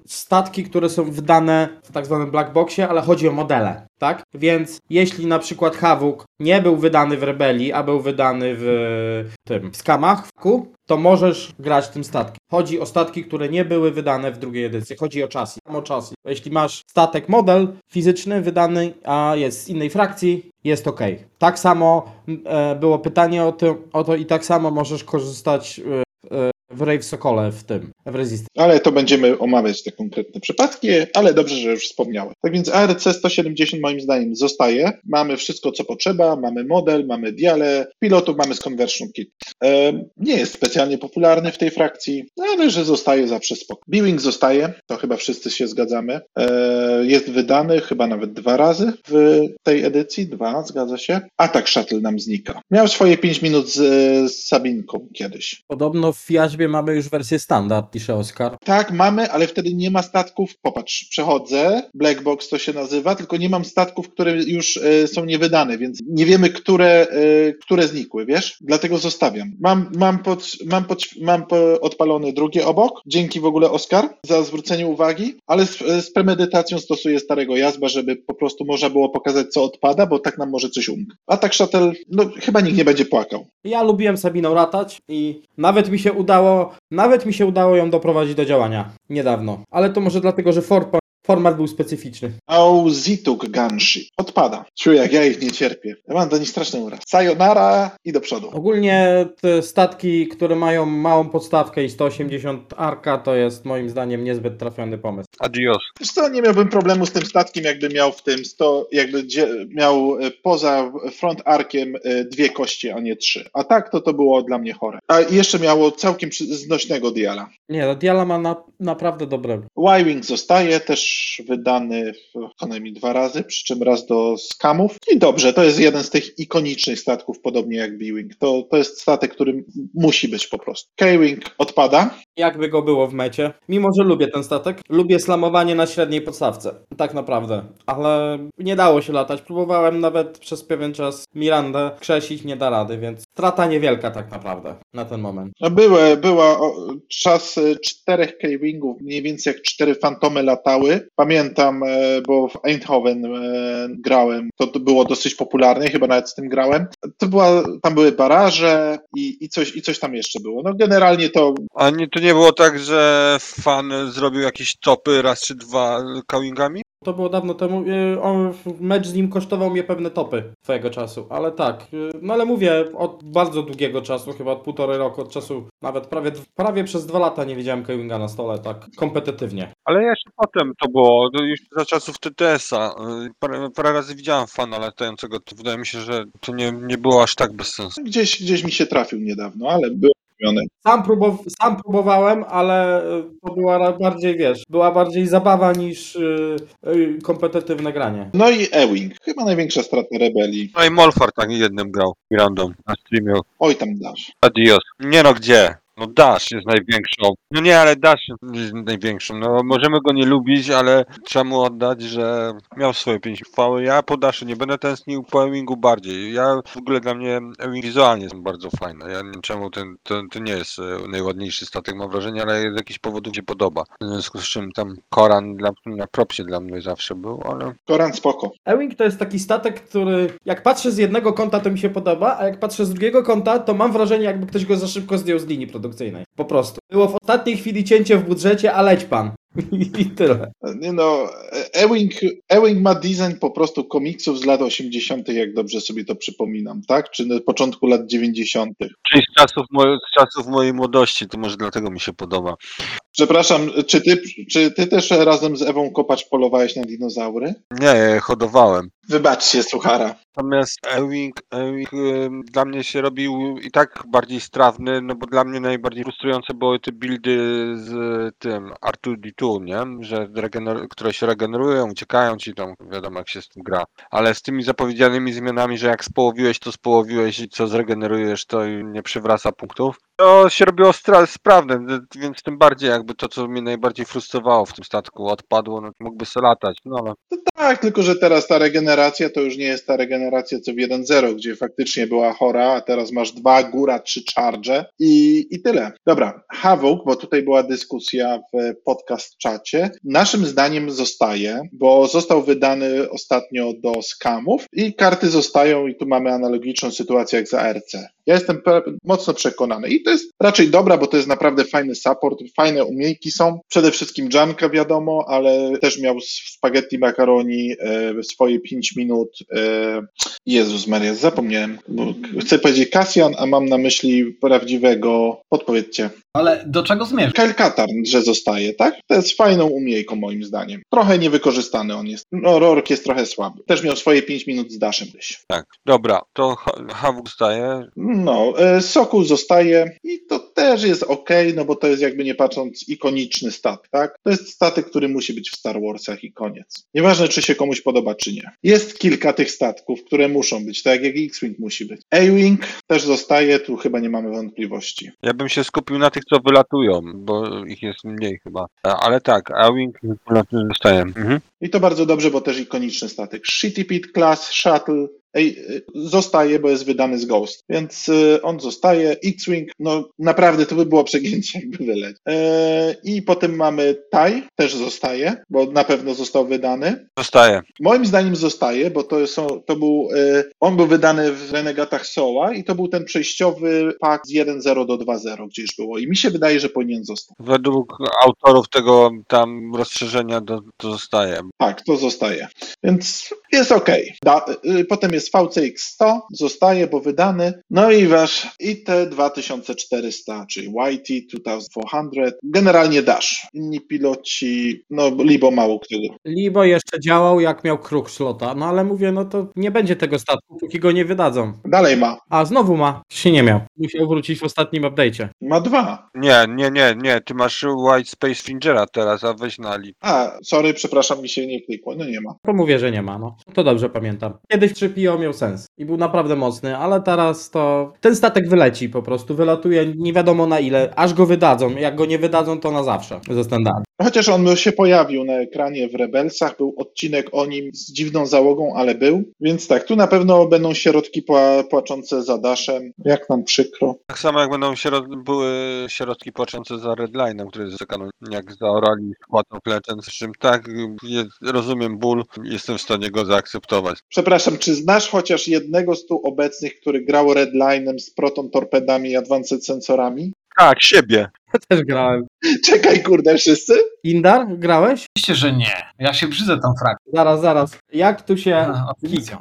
statki, które są wydane w tak zwanym black boxie, ale chodzi o modele, tak? Więc jeśli na przykład Havuk nie był wydany w Rebelii, a był wydany w tym w skamach, w Ku, to możesz grać tym statkiem. Chodzi o statki, które nie były wydane w drugiej edycji. Chodzi o chassis. O chassis. Jeśli masz statek model fizyczny wydany, a jest z innej frakcji, jest ok. Tak samo e, było pytanie o to, o to i tak samo możesz korzystać e, e, w Rave Sokole w tym, w Resist. Ale to będziemy omawiać te konkretne przypadki, ale dobrze, że już wspomniałem. Tak więc ARC 170 moim zdaniem zostaje. Mamy wszystko, co potrzeba, mamy model, mamy diale, pilotów mamy z conversion kit. E, nie jest specjalnie popularny w tej frakcji, ale że zostaje zawsze spoko. Biwing zostaje, to chyba wszyscy się zgadzamy. E, jest wydany chyba nawet dwa razy w tej edycji, dwa, zgadza się. Atak Shuttle nam znika. Miał swoje 5 minut z, z Sabinką kiedyś. Podobno w Jaźbie mamy już wersję standard, pisze Oskar. Tak, mamy, ale wtedy nie ma statków. Popatrz, przechodzę, Black Box to się nazywa, tylko nie mam statków, które już e, są niewydane, więc nie wiemy, które, e, które znikły, wiesz? Dlatego zostawiam. Mam, mam, pod, mam, pod, mam po, odpalony drugi obok, dzięki w ogóle Oskar za zwrócenie uwagi, ale z, z premedytacją stosuję starego jazba, żeby po prostu można było pokazać, co odpada, bo tak nam może coś umknąć. A tak Shuttle, no chyba nikt nie będzie płakał. Ja lubiłem Sabiną latać i nawet mi się udało, nawet mi się udało ją doprowadzić do działania niedawno. Ale to może dlatego, że forma, format był specyficzny. Auzituk Ganshi. Odpada. Czuję, jak ja ich nie cierpię. Ja mam do nich straszny uraz. Sayonara i do przodu. Ogólnie te statki, które mają małą podstawkę i 180 arka, to jest moim zdaniem niezbyt trafiony pomysł. Adios. Wiesz co, nie miałbym problemu z tym statkiem, jakby miał w tym 100, jakby miał e, poza front arkiem e, dwie kości, a nie trzy. A tak to to było dla mnie chore. A i jeszcze miało całkiem znośnego diala. Nie, no Diala ma na, naprawdę dobre. Y-Wing zostaje, też wydany co najmniej dwa razy, przy czym raz do skamów. I dobrze, to jest jeden z tych ikonicznych statków, podobnie jak B-Wing. To, to jest statek, który musi być po prostu. K-Wing odpada. Jakby go było w mecie. Mimo, że lubię ten statek, lubię slamowanie na średniej podstawce. Tak naprawdę. Ale nie dało się latać. Próbowałem nawet przez pewien czas Mirandę krzesić, nie da rady, więc strata niewielka tak naprawdę na ten moment. No były, była o, czas e, czterech K-Wingów, mniej więcej jak cztery fantomy latały. Pamiętam, e, bo w Eindhoven e, grałem, to, to było dosyć popularne, chyba nawet z tym grałem. To była, tam były baraże i, i, coś, i coś tam jeszcze było. No generalnie to A nie, to nie było tak, że fan zrobił jakieś topy raz czy dwa kałingami? To było dawno temu. On, mecz z nim kosztował mnie pewne topy swojego czasu, ale tak. y, No ale mówię, od bardzo długiego czasu, chyba od półtorej roku, od czasu nawet prawie, prawie przez dwa lata nie widziałem Kewinga na stole tak kompetytywnie. Ale jeszcze potem to było, to już za czasów TTS-a. Y, Parę, parę razy widziałem fana latającego, to wydaje mi się, że to nie, nie było aż tak bez sensu. gdzieś, gdzieś mi się trafił niedawno, ale był Sam, próbow- sam próbowałem, ale y, to była bardziej, wiesz, była bardziej zabawa niż y, y, kompetytywne granie. No i Ewing, chyba największa strata rebelii. No i Molfar tak jednym grał, Mirandom, na streamie. Oj tam dasz. Adios. Nie no, gdzie? No Dash jest największą. No nie, ale Dash jest największą. No możemy go nie lubić, ale trzeba mu oddać, że miał swoje pięć chwały. Ja po Dashu nie będę tęsknił, po Ewingu bardziej. Ja w ogóle dla mnie Ewing wizualnie są bardzo fajne. Ja nie wiem czemu ten, ten, to nie jest e, najładniejszy statek, mam wrażenie, ale z jakichś powodów się podoba. W związku z czym tam Koran dla, na propsie dla mnie zawsze był, ale Koran spoko. Ewing to jest taki statek, który jak patrzę z jednego kąta, to mi się podoba, a jak patrzę z drugiego kąta, to mam wrażenie, jakby ktoś go za szybko zdjął z linii produkcyjnej. Po prostu. Było w ostatniej chwili cięcie w budżecie, a leć pan. I tyle. Nie no, Ewing, Ewing ma design po prostu komiksów z lat 80., jak dobrze sobie to przypominam, tak? Czy na początku lat 90. Czyli z czasów, mo- z czasów mojej młodości, to może dlatego mi się podoba. Przepraszam, czy ty, czy ty też razem z Ewą Kopacz polowałeś na dinozaury? Nie, hodowałem. Wybaczcie, suchara. Natomiast Ewing, Ewing dla mnie się robił i tak bardziej strawny, no bo dla mnie najbardziej frustrujące były te buildy z tym R2D2, nie? Że regener- które się regenerują, uciekają ci tam, wiadomo jak się z tym gra. Ale z tymi zapowiedzianymi zmianami, że jak społowiłeś, to społowiłeś i co zregenerujesz, to nie przywraca punktów. To się robiło sprawne, więc tym bardziej jakby to, co mnie najbardziej frustrowało w tym statku odpadło, no mógłby se latać, no ale Tak, tylko że teraz ta regeneracja to już nie jest ta regeneracja co w 1.0, gdzie faktycznie była chora, a teraz masz dwa, góra, trzy charge i, i tyle. Dobra, Havok, bo tutaj była dyskusja w podcast czacie, naszym zdaniem zostaje, bo został wydany ostatnio do skamów i karty zostają i tu mamy analogiczną sytuację jak za RC. Ja jestem mocno przekonany i to jest raczej dobra, bo to jest naprawdę fajny support, fajne umiejki są. Przede wszystkim Janka wiadomo, ale też miał spaghetti macaroni e, swoje 5 minut. E, Jezus Maria, zapomniałem. Chcę powiedzieć Cassian, a mam na myśli prawdziwego, podpowiedzcie. Ale do czego zmierzasz? Kyle Katarn, że zostaje, tak? To jest fajną umiejką moim zdaniem. Trochę niewykorzystany on jest. No, Rork jest trochę słaby. Też miał swoje 5 minut z Dashem gdzieś. tak. Dobra, to Ha- Havok staje. No, e, Sokół zostaje i to też jest ok, no bo to jest jakby nie patrząc ikoniczny statek, tak? To jest statek, który musi być w Star Warsach i koniec. Nieważne, czy się komuś podoba, czy nie. Jest kilka tych statków, które muszą być, tak jak X-Wing musi być. A-Wing też zostaje, tu chyba nie mamy wątpliwości. Ja bym się skupił na tych, co wylatują, bo ich jest mniej chyba. A- Ale tak, Ewing zostaje. Mhm. I to bardzo dobrze, bo też ikoniczny statek. Shitty Pit Class, Shuttle, Ej, y, zostaje, bo jest wydany z Ghost, więc y, on zostaje. X-Wing, no naprawdę to by było przegięcie, jakby wyleć. E, I potem mamy TIE, też zostaje, bo na pewno został wydany. Zostaje. Moim zdaniem zostaje, bo to, są, to był, y, on był wydany w Renegatach Soła i to był ten przejściowy pak z 1.0 do 2.0, gdzie już było. I mi się wydaje, że powinien zostać. Według autorów tego tam rozszerzenia to, to zostaje. Tak, to zostaje. Więc jest ok. Da, y, potem jest VCX 100, zostaje, bo wydany. No i wasz IT 2400, czyli YT 2400. Generalnie dasz. Inni piloci, no libo mało którego. Libo jeszcze działał jak miał kruk slota, no ale mówię, no to nie będzie tego statku, póki go nie wydadzą. Dalej ma. A znowu ma, się nie miał. Musiał wrócić w ostatnim update'cie. Ma dwa. Nie, nie, nie, nie. Ty masz White Space Fingera teraz, a weź na. A, sorry, przepraszam, mi się nie klikło. No nie ma. To mówię, że nie ma, no. To dobrze pamiętam. Kiedyś 3PO miał sens i był naprawdę mocny, ale teraz to ten statek wyleci po prostu, wylatuje nie wiadomo na ile, aż go wydadzą. Jak go nie wydadzą, to na zawsze ze standardu. Chociaż on się pojawił na ekranie w Rebelsach, był odcinek o nim z dziwną załogą, ale był. Więc tak, tu na pewno będą środki pła płaczące za Daszem. Jak nam przykro. Tak samo jak będą sierot, były środki płaczące za Redline'em, który jest zakaną, jak zaorali of Legends, z czym tak, jest, rozumiem ból, jestem w stanie go zaakceptować. Przepraszam, czy znasz chociaż jednego z tu obecnych, który grał Redline'em z proton torpedami i advanced sensorami? Tak, siebie. Ja też grałem. Czekaj, kurde, wszyscy? Indar, grałeś? Oczywiście, że nie. Ja się brzydzę tą frakcją. Zaraz, zaraz. Jak tu się... A.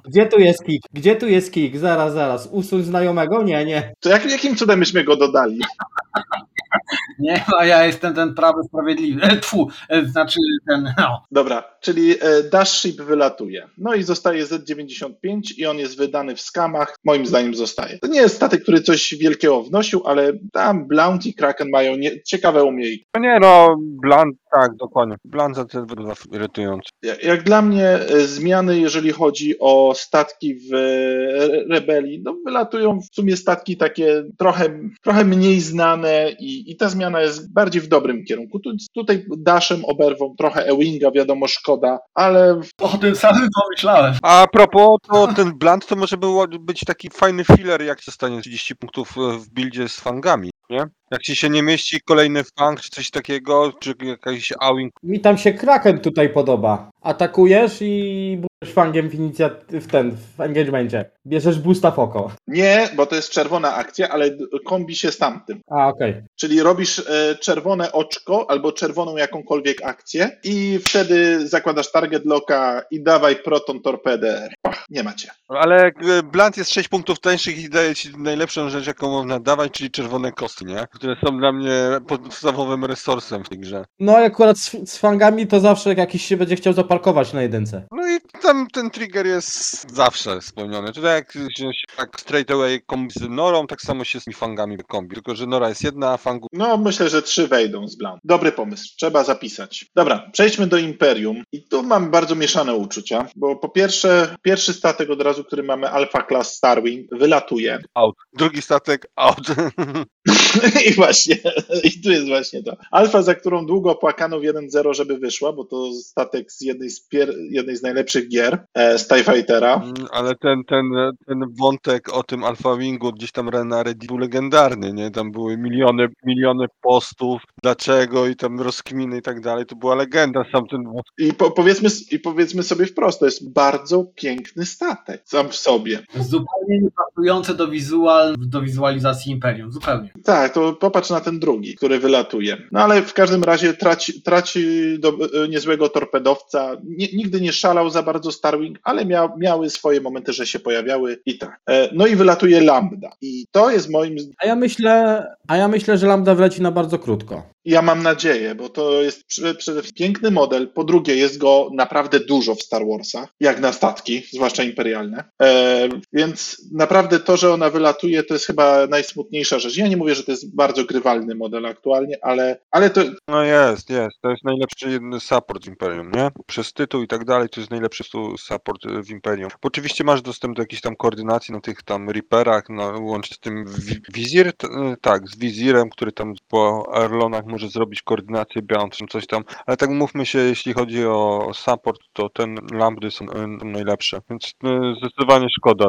Gdzie tu jest kick? Gdzie tu jest kick? Zaraz, zaraz. Usuń znajomego? Nie, nie. To jak, jakim cudem myśmy go dodali? Nie, a ja jestem ten prawy sprawiedliwy. E, Tfu, e, znaczy ten, no. Dobra, czyli e, Dash Ship wylatuje. No i zostaje Z95 i on jest wydany w skamach. Moim zdaniem zostaje. To nie jest statek, który coś wielkiego wnosił, ale tam Blount i Kraken mają nie, ciekawe umiejętności. No nie no, Bland, tak, dokładnie. Bland za ten wygląda irytujący. Jak jak dla mnie e, zmiany, jeżeli chodzi o statki w e, Rebelii, no wylatują w sumie statki takie trochę, trochę mniej znane i, i ta zmiana jest bardziej w dobrym kierunku. Tu, tutaj Dashem oberwą trochę Ewinga, wiadomo, szkoda, ale O tym samym pomyślałem. A propos, to ten Bland to może było być taki fajny filler, jak zostanie 30 punktów w buildzie z fangami, nie? Jak ci się nie mieści kolejny fang, czy coś takiego, czy jakiś awing. Mi tam się Kraken tutaj podoba. Atakujesz i budzisz fangiem w, inicja- w ten, w engagemencie. Bierzesz boosta w oko. Nie, bo to jest czerwona akcja, ale kombi się z tamtym. A, okej. Czyli robisz e, czerwone oczko albo czerwoną jakąkolwiek akcję i wtedy zakładasz target locka i dawaj proton torpedę. Pach, nie macie. Ale Blunt jest 6 punktów tańszych i daje ci najlepszą rzecz, jaką można dawać, czyli czerwone kosty, nie? Które są dla mnie podstawowym resursem w tej grze. No i akurat z, z fangami to zawsze jak jakiś się będzie chciał zaparkować na jedynce. No i tam ten trigger jest zawsze spełniony. Tutaj jak się tak straight away kombi z Norą, tak samo się z tymi fangami kombi. Tylko, że Nora jest jedna, a fangu No, myślę, że trzy wejdą z blan. Dobry pomysł, trzeba zapisać. Dobra, przejdźmy do Imperium. I tu mam bardzo mieszane uczucia, bo po pierwsze, pierwszy statek od razu, który mamy Alpha Class Starwing, wylatuje. out. Drugi statek out. I właśnie, i tu jest właśnie to. Alfa, za którą długo płakano w 1-0, żeby wyszła, bo to statek z jednej z, pier- jednej z najlepszych gier, e, z TIE Fightera. Mm, Ale ten, ten, ten wątek o tym Alpha Wingu gdzieś tam na Reddit był legendarny, nie? Tam były miliony, miliony postów, dlaczego i tam rozkminy i tak dalej. To była legenda sam ten wątek. I, po, powiedzmy, I powiedzmy sobie wprost, to jest bardzo piękny statek sam w sobie. Zupełnie niepasujące do, wizual, do wizualizacji Imperium. Zupełnie. Tak, to popatrz na ten drugi, który wylatuje. No ale w każdym razie traci, traci do, e, niezłego torpedowca. Nie, nigdy nie szalał za bardzo Starwing, ale mia, miały swoje momenty, że się pojawiały i tak. E, no i wylatuje Lambda. I to jest moim. A ja myślę, a ja myślę, że Lambda wleci na bardzo krótko. Ja mam nadzieję, bo to jest przede wszystkim piękny model. Po drugie, jest go naprawdę dużo w Star Warsach, jak na statki, zwłaszcza imperialne. E, więc naprawdę to, że ona wylatuje, to jest chyba najsmutniejsza rzecz. Ja nie mówię, że to jest bardzo grywalny model aktualnie, ale, ale to, No jest, jest. To jest najlepszy support w Imperium, nie? Przez tytuł i tak dalej to jest najlepszy su- support e, w Imperium. Bo oczywiście masz dostęp do jakichś tam koordynacji na tych tam Reaperach, no, łącznie z tym wi- Wizir, e, tak, z Wizirem, który tam po Arlonach może zrobić koordynację białą, czy coś tam. Ale tak mówmy się, jeśli chodzi o support, to ten Lambdy są e, najlepsze. Więc e, zdecydowanie szkoda,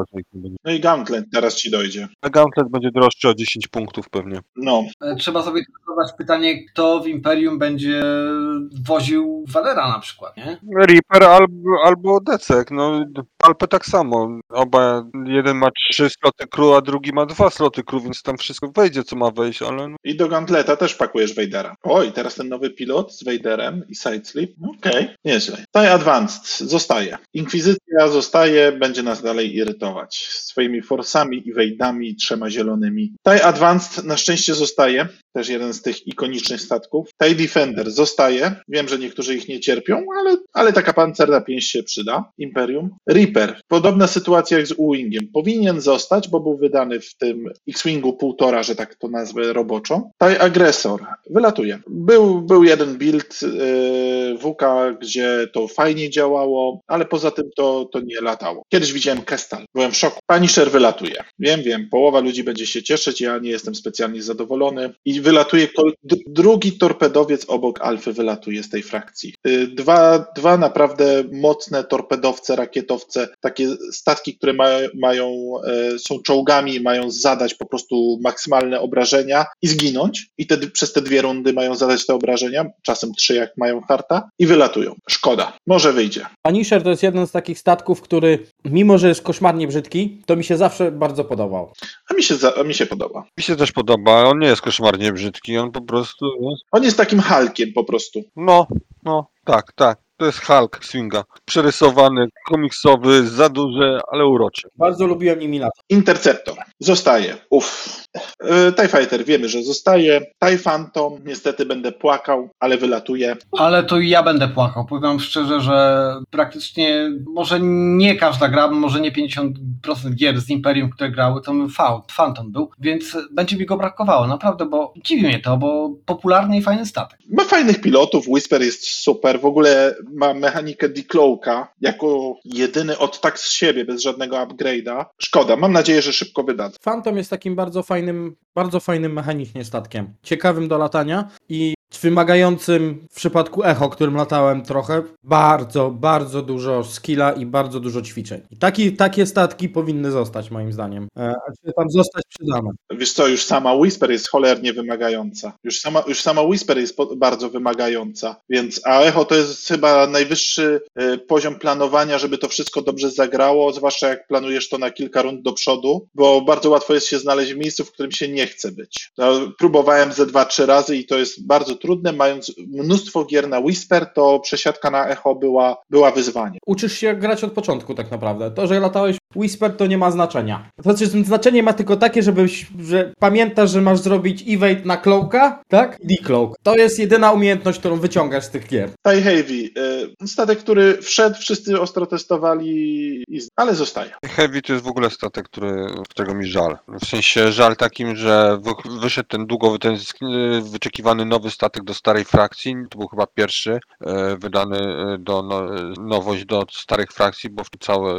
no i Gauntlet teraz ci dojdzie. A Gauntlet będzie droższy o 10 punktów pewnie. No, E, Trzeba sobie zadać pytanie, kto w Imperium będzie woził Valera na przykład, nie? Reaper albo, albo Decek, no Alpę tak samo. Oba, jeden ma trzy sloty crew, a drugi ma dwa sloty crew, więc tam wszystko wejdzie, co ma wejść, ale no, i do Gauntleta też pakujesz Vadera. O, i teraz ten nowy pilot z Vaderem i Sidesleep. Okej, nieźle. TIE Advanced zostaje. Inkwizycja zostaje, będzie nas dalej irytować swoimi forsami i wejdami trzema zielonymi. TIE Advanced na szczęście zostaje, też jeden z tych ikonicznych statków. TIE Defender zostaje, wiem, że niektórzy ich nie cierpią, ale, ale taka pancerna pięść się przyda. Imperium. Podobna sytuacja jak z U-Wingiem. Powinien zostać, bo był wydany w tym X-Wingu półtora, że tak to nazwę roboczo. TIE Agresor wylatuje. Był, był jeden build yy, WK, gdzie to fajnie działało, ale poza tym to, to nie latało. Kiedyś widziałem Kestal, byłem w szoku. Punisher wylatuje. Wiem, wiem, połowa ludzi będzie się cieszyć, ja nie jestem specjalnie zadowolony. I wylatuje drugi torpedowiec obok Alfy wylatuje z tej frakcji. Yy, Dwa, dwa naprawdę mocne torpedowce, rakietowce, takie statki, które ma, mają, e, są czołgami mają zadać po prostu maksymalne obrażenia i zginąć. I te, przez te dwie rundy mają zadać te obrażenia, czasem trzy jak mają harta i wylatują. Szkoda. Może wyjdzie. Punisher to jest jeden z takich statków, który mimo, że jest koszmarnie brzydki, to mi się zawsze bardzo podobał. A mi się, za, a mi się podoba. mi się też podoba, on nie jest koszmarnie brzydki, on po prostu On jest takim Hulkiem po prostu. no, no, tak, tak. To jest Hulk Swinga. Przerysowany, komiksowy, za duży, ale uroczy. Bardzo lubiłem nimi latać. Interceptor. Zostaje. Uff. E, TIE Fighter wiemy, że zostaje. TIE Phantom. Niestety będę płakał, ale wylatuje. Ale to i ja będę płakał. Powiem szczerze, że praktycznie może nie każda gra, może nie 50% gier z Imperium, które grały, to Phantom był, więc będzie mi go brakowało, naprawdę, bo dziwi mnie to, bo popularny i fajny statek. Ma fajnych pilotów, Whisper jest super, w ogóle ma mechanikę decloaka jako jedyny od tak z siebie, bez żadnego upgrade'a. Szkoda, mam nadzieję, że szybko wydadzą. Phantom jest takim bardzo fajnym, bardzo fajnym mechanicznie statkiem. Ciekawym do latania i wymagającym w przypadku Echo, którym latałem trochę, bardzo, bardzo dużo skilla i bardzo dużo ćwiczeń. I taki, takie statki powinny zostać moim zdaniem. E, czy tam zostać przydane. Wiesz co, już sama Whisper jest cholernie wymagająca. Już sama, już sama Whisper jest po, bardzo wymagająca, więc a Echo to jest chyba najwyższy y, poziom planowania, żeby to wszystko dobrze zagrało, zwłaszcza jak planujesz to na kilka rund do przodu, bo bardzo łatwo jest się znaleźć w miejscu, w którym się nie chce być. No, próbowałem ze dwa, trzy razy i to jest bardzo trudne. Mając mnóstwo gier na Whisper, to przesiadka na Echo była, była wyzwanie. Uczysz się grać od początku tak naprawdę. To, że latałeś Whisper to nie ma znaczenia. To znaczy znaczenie ma tylko takie, żebyś, że pamiętasz, że masz zrobić evade na cloaka, tak? Decloak. To jest jedyna umiejętność, którą wyciągasz z tych gier. Tai Heavy, y, statek, który wszedł, wszyscy ostro testowali, ale zostaje. Heavy to jest w ogóle statek, który, którego mi żal. W sensie żal takim, że wy, wyszedł ten długo ten sk- wyczekiwany nowy statek do starej frakcji. To był chyba pierwszy e, wydany e, do no, nowość do starych frakcji, bo całe,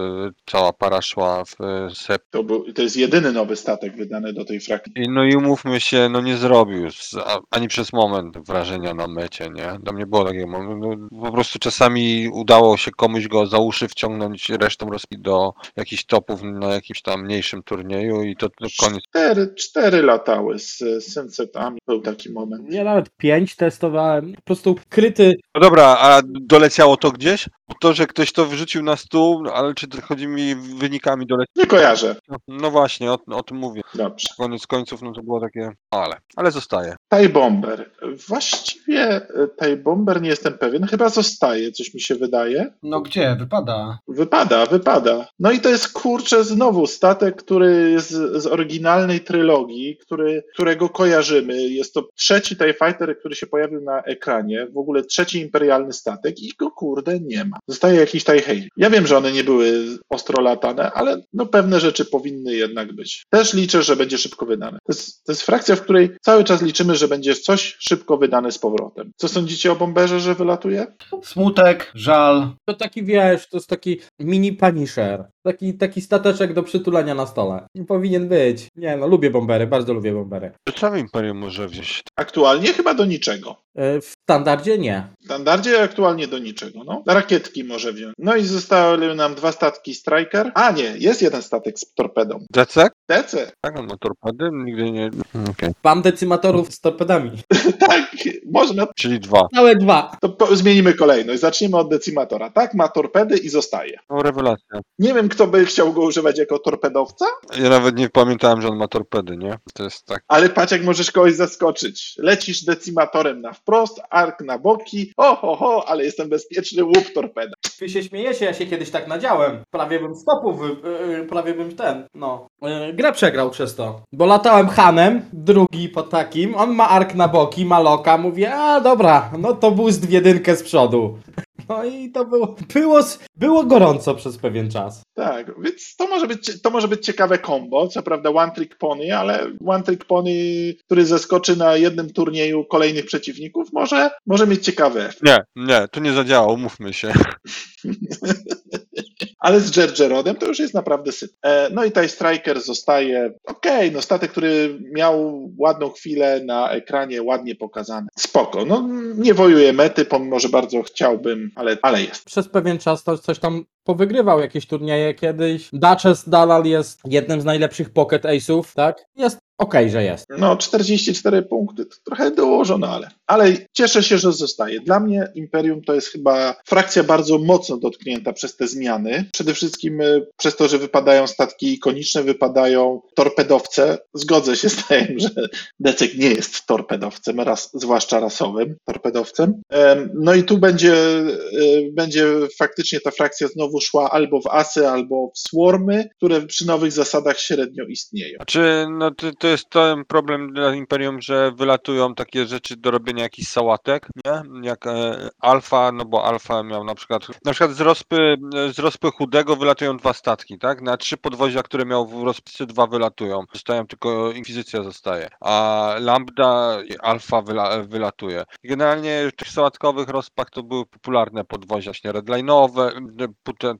cała para szła w e, sep. To, był, to jest jedyny nowy statek wydany do tej frakcji. I no i umówmy się, no nie zrobił z, ani przez moment wrażenia na mecie, nie? Tam nie było takiego momentu. No, po prostu czasami udało się komuś go za uszy wciągnąć, resztą rozbić do jakichś topów na jakimś tam mniejszym turnieju i to, to koniec. Cztery, cztery latały z, z Sunsetami. Był taki moment. Ja nawet pięć testowałem. Po prostu kryty. No dobra, a doleciało to gdzieś? To, że ktoś to wrzucił na stół, no, ale czy to chodzi mi wynikami doleciało? Nie kojarzę. No właśnie, o, o tym mówię. Dobrze. Koniec końców, no to było takie, ale, ale zostaje. Taj Bomber. Właściwie e, Taj Bomber nie jestem pewien. Chyba zostaje, coś mi się wydaje. No gdzie? Wypada. Wypada, wypada. No i to jest kurczę znowu statek, który jest z, oryginalnej trylogii, który, którego kojarzymy. Jest to trzeci TIE Fighter, który się pojawił na ekranie. W ogóle trzeci imperialny statek i go kurde nie ma. Zostaje jakiś TIE Hail. Ja wiem, że one nie były ostro latane, ale no pewne rzeczy powinny jednak być. Też liczę, że będzie szybko wydane. To jest, to jest frakcja, w której cały czas liczymy, że będzie coś szybko wydane z powrotem. Co sądzicie o bomberze, że wylatuje? Smutek, żal. To taki wiesz, to jest taki mini punisher. Taki, taki stateczek do przytulenia na stole. Powinien być. Nie no, lubię bombery, bardzo lubię bombery. To co Imperium może wziąć? Aktualnie chyba do niczego. E, W standardzie nie. W standardzie aktualnie do niczego. No. Rakietki może wziąć. No i zostały nam dwa statki Striker. A nie, jest jeden statek z torpedą. Decek? DC. Tak, on ma torpedy? Nigdy nie... Okej. Mam decymatorów z torpedami. tak, można. Czyli dwa. Całe dwa. To po, zmienimy kolejność. Zaczniemy od decimatora. Tak, ma torpedy i zostaje. No rewelacja. Nie wiem, kto by chciał go używać jako torpedowca, Ja nawet nie pamiętałem, że on ma torpedy, nie? To jest tak. ale patrz, jak możesz kogoś zaskoczyć. Lecisz decimatorem na wprost, ark na boki. O, ho, ho, ale jestem bezpieczny, łup torpeda. Wy się śmiejecie, ja się kiedyś tak nadziałem. Prawie bym stopów, yy, prawie bym ten, no. Yy, grę przegrał przez to. Bo latałem Hanem, drugi po takim, on ma ark na boki, ma loka, mówię, a dobra, no to boost w jedynkę z przodu. No i to było, było, było gorąco przez pewien czas. Tak, więc to może być, to może być ciekawe combo. Co prawda one trick pony, ale one trick pony, który zeskoczy na jednym turnieju kolejnych przeciwników, może, może mieć ciekawy efekt. Nie, nie, to nie zadziała, umówmy się. Ale z Gergerodem to już jest naprawdę syp. E, no i TIE Striker zostaje, okej, no statek, który miał ładną chwilę na ekranie, ładnie pokazany. Spoko, no nie wojuje mety, pomimo, że bardzo chciałbym, ale, ale jest. Przez pewien czas to coś tam powygrywał jakieś turnieje kiedyś. Duchess Dalal jest jednym z najlepszych pocket ace'ów, tak? Jest okej, że jest. No 44 punkty, to trochę dużo, no ale, ale cieszę się, że zostaje. Dla mnie Imperium to jest chyba frakcja bardzo mocno dotknięta przez te zmiany. Przede wszystkim y, przez to, że wypadają statki ikoniczne, wypadają torpedowce. Zgodzę się z tym, że Decek nie jest torpedowcem, raz, zwłaszcza rasowym torpedowcem. Em, No i tu będzie, y, będzie faktycznie ta frakcja znowu szła albo w asy, albo w swarmy, które przy nowych zasadach średnio istnieją. Znaczy, no to, to jest ten problem dla Imperium, że wylatują takie rzeczy do robienia jakichś sałatek, nie? Jak e, Alfa, no bo Alfa miał na przykład, na przykład z rozpy, z rozpy chudego wylatują dwa statki, tak? Na trzy podwozia, które miał w rozpisce, dwa wylatują. Zostają tylko Inkwizycja zostaje. A Lambda i Alfa wyla, wylatuje. Generalnie w tych sałatkowych rozpach to były popularne podwozia właśnie redline'owe,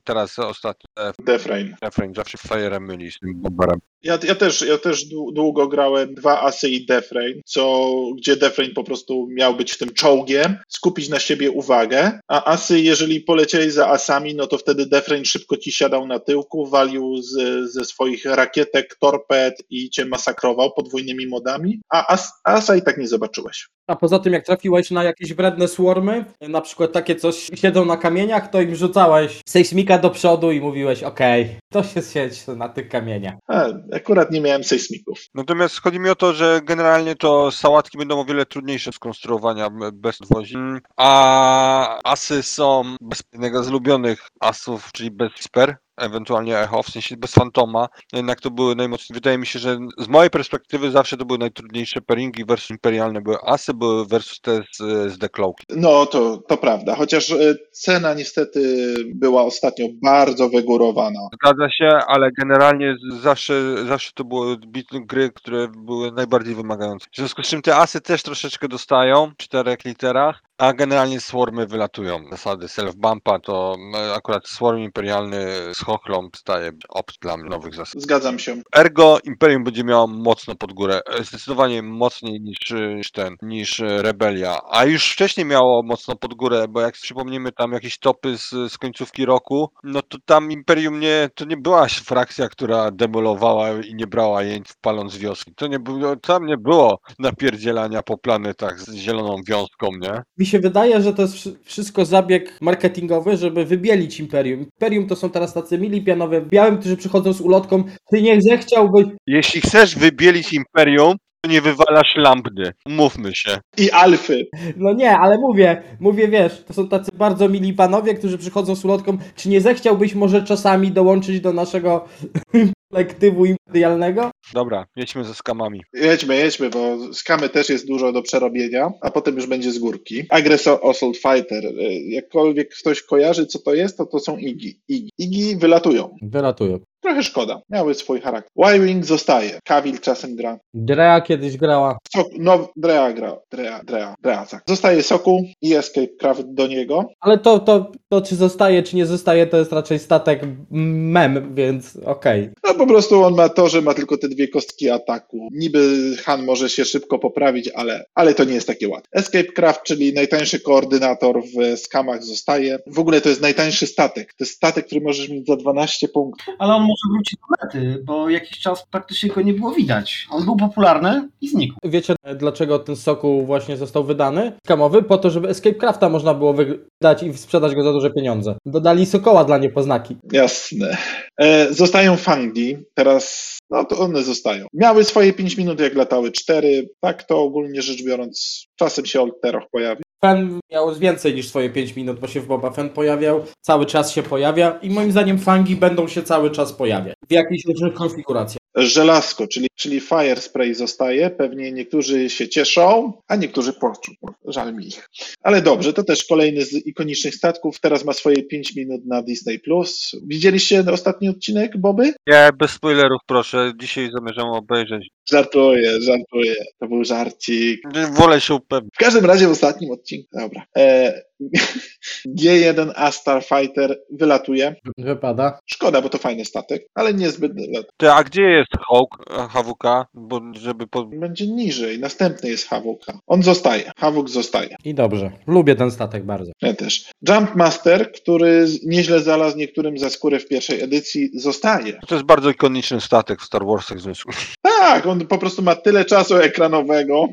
teraz ostatnio Defrain. Refrain zawsze Fire'em myli z tym bomberem. Ja, ja, też, ja też dłu- długo długo grałem dwa asy i Defrain, co, gdzie Defrain po prostu miał być tym czołgiem, skupić na siebie uwagę, a asy, jeżeli polecieli za asami, no to wtedy Defrain szybko ci siadał na tyłku, walił z, ze swoich rakietek, torped i cię masakrował podwójnymi modami, a as, asa i tak nie zobaczyłeś. A poza tym, jak trafiłeś na jakieś wredne swarmy, na przykład takie coś siedzą na kamieniach, to im rzucałeś sejsmika do przodu i mówiłeś, okej, to się siedź na tych kamieniach. A, akurat nie miałem sejsmików. Natomiast chodzi mi o to, że generalnie to sałatki będą o wiele trudniejsze z konstruowania m, bez podwozi, Mm, a asy są bez jednego z ulubionych asów, czyli bez Sper, ewentualnie Echo, w sensie bez Fantoma, jednak to były najmocniejsze. Wydaje mi się, że z mojej perspektywy zawsze to były najtrudniejsze pairingi versus imperialne były asy, były versus te z, z Decloak. No, to, to prawda, chociaż e, cena niestety była ostatnio bardzo wygórowana. Zgadza się, ale generalnie zawsze, zawsze to były gry, które były najbardziej wymagające. W związku z czym te asy też troszeczkę dostają w czterech literach, a generalnie swarmy wylatują. Zasady self-bumpa to no, akurat swarm imperialny z chochlą staje opt dla nowych zasad. Zgadzam się. Ergo Imperium będzie miało mocno pod górę, zdecydowanie mocniej niż, niż ten, niż Rebelia. A już wcześniej miało mocno pod górę, bo jak przypomnimy tam jakieś topy z, z końcówki roku, no to tam Imperium nie, to nie była frakcja, która demolowała i nie brała jeńców paląc wioski. To nie było, tam nie było napierdzielania po planetach z zieloną wiązką, nie? Mi się wydaje, że to jest wszy- wszystko zabieg marketingowy, żeby wybielić Imperium. Imperium to są teraz tacy mili pianowie w białym, którzy przychodzą z ulotką. Ty nie zechciałbyś. Jeśli chcesz wybielić Imperium, to nie wywalasz lambdy. Mówmy się. I alfy. No nie, ale mówię, mówię, wiesz, to są tacy bardzo mili panowie, którzy przychodzą z ulotką. Czy nie zechciałbyś może czasami dołączyć do naszego kolektywu imperialnego? Dobra, jedźmy ze skamami. Jedźmy, jedźmy, bo skamy też jest dużo do przerobienia, a potem już będzie z górki. Aggressor Assault Fighter. E, Jakkolwiek ktoś kojarzy, co to jest, to to są Igi. Igi, Igi wylatują. Wylatują. Trochę szkoda. Miały swój charakter. Y-Wing zostaje. Kawil czasem gra. Drea kiedyś grała. Sok, no, Drea gra. Drea, Drea, Drea, tak. Zostaje Sokół i Escape Craft do niego. Ale to, to, to czy zostaje, czy nie zostaje, to jest raczej statek mem, więc okej. No po prostu on ma to, że ma tylko te dwie kostki ataku. Niby Han może się szybko poprawić, ale, ale to nie jest takie łatwe. Escape Craft, czyli najtańszy koordynator w skamach zostaje. W ogóle to jest najtańszy statek. To jest statek, który możesz mieć za 12 punktów. Ale on może wrócić do mety, bo jakiś czas praktycznie go nie było widać. On był popularny i znikł. Wiecie, dlaczego ten sokół właśnie został wydany? Skamowy, po to, żeby Escape Crafta można było wydać i sprzedać go za duże pieniądze. Dodali sokoła dla niepoznaki. Jasne. E, zostają fangi. Teraz, no to one zostają. Miały swoje 5 minut, jak latały 4. Tak to ogólnie rzecz biorąc, czasem się Olteroch pojawi. Fen miał więcej niż swoje 5 minut, bo się w Boba Fen pojawiał, cały czas się pojawia i moim zdaniem fangi będą się cały czas pojawiać. W jakichś różnych konfiguracjach. Żelazko, czyli, czyli Fire Spray zostaje. Pewnie niektórzy się cieszą, a niektórzy płaczą. Żal mi ich. Ale dobrze, to też kolejny z ikonicznych statków. Teraz ma swoje 5 minut na Disney+. Plus. Widzieliście ostatni odcinek, Boby? Nie, bez spoilerów proszę. Dzisiaj zamierzam obejrzeć. Żartuję, żartuję. To był żarcik. Wolę się upewnić. W każdym razie w ostatnim odcinku, dobra. E, G1A Starfighter wylatuje. Wypada. Szkoda, bo to fajny statek, ale niezbyt. Ty, a gdzie jest Hawk, e, HWK? Bo żeby po... Będzie niżej. Następny jest Havok. On zostaje. Havok zostaje. I dobrze. Lubię ten statek bardzo. Ja też. Jumpmaster, który nieźle znalazł niektórym za skórę w pierwszej edycji, zostaje. To jest bardzo ikoniczny statek w Star Warsach w związku. Tak, on po prostu ma tyle czasu ekranowego.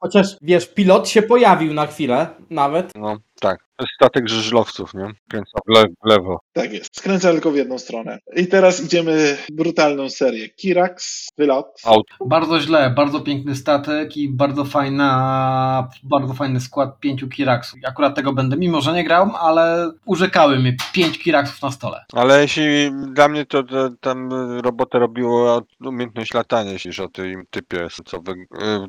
Chociaż wiesz, pilot się pojawił na chwilę nawet. No, tak. To jest statek żużlowców, nie? Kręca w, le w lewo. Tak jest. Skręca tylko w jedną stronę. I teraz idziemy w brutalną serię. Kirax, wylot. Aut. Bardzo źle, bardzo piękny statek i bardzo fajna, bardzo fajny skład pięciu Kiraksów. Akurat tego będę, mimo że nie grałem, ale urzekały mnie pięć Kiraksów na stole. Ale jeśli dla mnie to, to tam robotę robiło umiejętność latania, jeśli o tym typie, co, wy,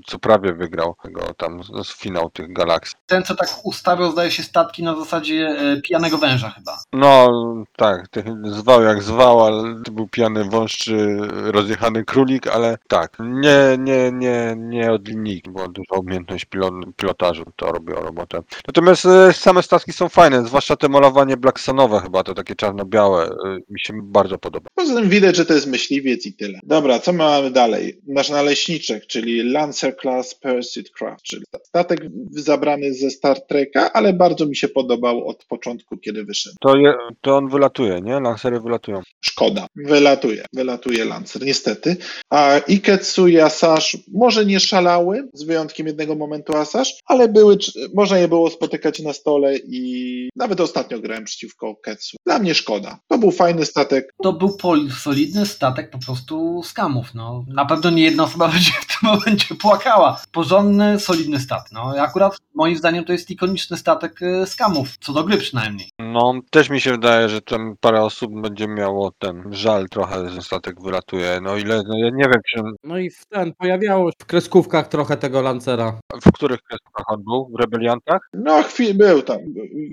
co prawie wygrał tego tam z finał tych galaksji. Ten, co tak ustawiał, zdaje się się statki na zasadzie e, pijanego węża chyba. No, tak, zwał jak zwał, ale to był pijany wąż czy rozjechany królik, ale tak, nie, nie, nie, nie od linijki, była duża umiejętność pilot, pilotażu, to robiło robotę. Natomiast e, same statki są fajne, zwłaszcza te malowanie blacksonowe chyba, to takie czarno-białe, e, mi się bardzo podoba. Poza tym widać, że to jest myśliwiec i tyle. Dobra, co mamy dalej? Nasz naleśniczek, czyli Lancer Class Pursuit Craft, czyli statek zabrany ze Star Treka, ale bardzo mi się podobał od początku, kiedy wyszedł. To, je, to on wylatuje, nie? Lancery wylatują. Szkoda. Wylatuje. Wylatuje Lancer, niestety. A Iketsu i Asash może nie szalały, z wyjątkiem jednego momentu Asash, ale były, można je było spotykać na stole i nawet ostatnio grałem przeciwko Ketsu. Dla mnie szkoda. To był fajny statek. To był pol- solidny statek po prostu skamów. No. Na pewno nie jedna osoba będzie w tym momencie płakała. Porządny, solidny statek. No. I akurat moim zdaniem to jest ikoniczny statek e, skamów, co do gry przynajmniej. No, też mi się wydaje, że tam parę osób będzie miało ten żal trochę, że statek wylatuje. No ile, no ja nie wiem, czy No i w ten, pojawiało się w kreskówkach trochę tego Lancera. w których kreskach on był? W Rebeliantach? No, chwil był tam,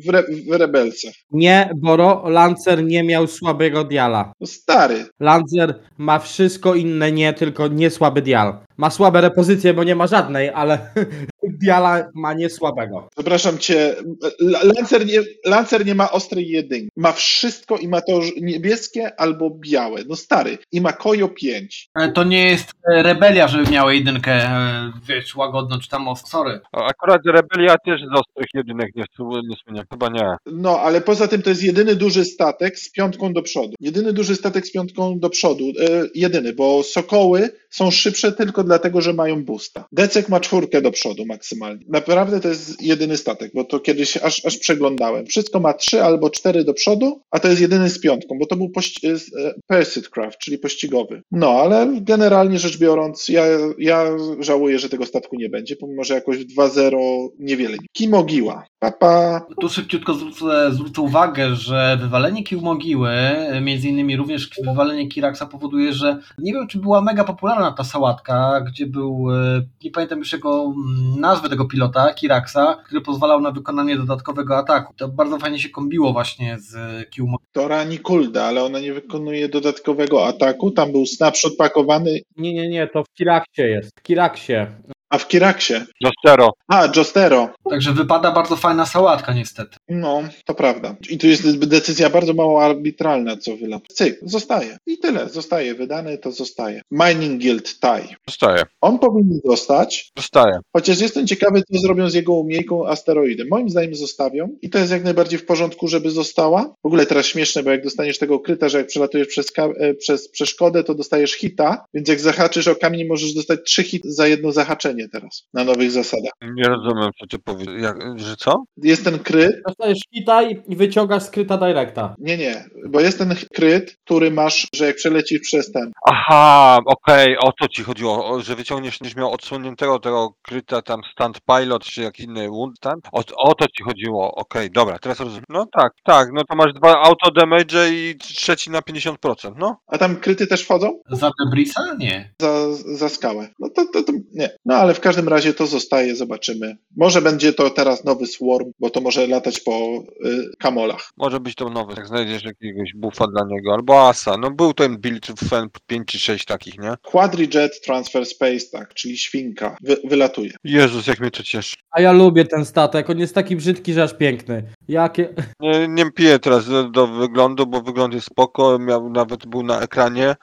w, re, w Rebelce. Nie, Boro, Lancer nie miał słabego diala. No, stary. Lancer ma wszystko inne, nie tylko nie słaby dial. Ma słabe repozycje, bo nie ma żadnej, ale diala ma nie słabego. Przepraszam cię, Lancer nie, Lancer nie ma ostrej jedynki. Ma wszystko i ma to niebieskie albo białe. No stary. I ma Kojo 5. E, To nie jest e, rebelia, żeby miała jedynkę, e, wiesz, łagodno, czy tam sorry. Akurat Rebelia też z ostrych jedynek nie, nie słynie. Chyba nie. No, ale poza tym to jest jedyny duży statek z piątką do przodu. Jedyny duży statek z piątką do przodu. E, jedyny, bo Sokoły są szybsze tylko dlatego, że mają boosta. Decek ma czwórkę do przodu maksymalnie. Naprawdę to jest jedyny statek, bo to kiedyś aż, aż przeglądałem. Wszystko ma trzy albo cztery do przodu, a to jest jedyny z piątką, bo to był pości- e, Pursuit Craft, czyli pościgowy. No, ale generalnie rzecz biorąc, ja, ja żałuję, że tego statku nie będzie, pomimo, że jakoś w 2-0 niewiele. Kimogiła. Papa. Tu szybciutko zwrócę, zwrócę uwagę, że wywalenie Kił Mogiły, e, między innymi również wywalenie Kiraksa powoduje, że nie wiem, czy była mega popularna ta sałatka, gdzie był, e, nie pamiętam już jego mm, nazwy tego pilota, Kiraksa, który pozwalał na wykonanie dodatkowego ataku. To bardzo fajnie się kombiło właśnie z Kił Mogiły. To Rani Kulda, ale ona nie wykonuje dodatkowego ataku. Tam był snapshot pakowany, Nie, nie, nie, to w Kiraksie jest. W Kiraksie. A w Kiraksie. Dostero. A, Jostero. Także wypada bardzo fajna sałatka niestety. No, to prawda. I tu jest decyzja bardzo mało arbitralna, co wyla. Cyk, zostaje. I tyle. Zostaje wydany, to zostaje. Mining Guild Tai. Zostaje. On powinien zostać, Zostaje. chociaż jestem ciekawy, co zrobią z jego umiejką asteroidem. Moim zdaniem zostawią i to jest jak najbardziej w porządku, żeby została. W ogóle teraz śmieszne, bo jak dostaniesz tego kryta, że jak przelatujesz przez, e, przez przeszkodę, to dostajesz hita, więc jak zahaczysz o kamień, możesz dostać trzy hity za jedno zahaczenie teraz, na nowych zasadach. Nie rozumiem, co ty powiesz. Jak, że co? Jest ten kryt, Dostajesz hita i wyciągasz skryta directa. Nie, nie, bo jest ten kryt, który masz, że jak przelecisz przez ten. Aha, okej, o to ci chodziło, o, że wyciągniesz, będziesz miał odsłoniętego tego kryta tam stand pilot, czy jak inny wound tam. O, o to ci chodziło, okej, dobra, teraz rozumiem. No tak, tak, no to masz dwa auto damage i trzeci na 50%, no. A tam kryty też wchodzą? Za Debrisa? Nie. Za, za skałę. No to, to, to nie. No ale w każdym razie to zostaje, zobaczymy. Może będzie to teraz nowy Swarm, bo to może latać po y, kamolach. Może być to nowy, jak znajdziesz jakiegoś buffa dla niego, albo asa, no był ten build fan 5 czy 6 takich, nie? Quadrijet Transfer Space, tak, czyli świnka, wy, wylatuje. Jezus, jak mnie to cieszy. A ja lubię ten statek, on jest taki brzydki, że aż piękny. Jakie... Nie, nie piję teraz do, do wyglądu, bo wygląd jest spoko, miał, nawet był na ekranie,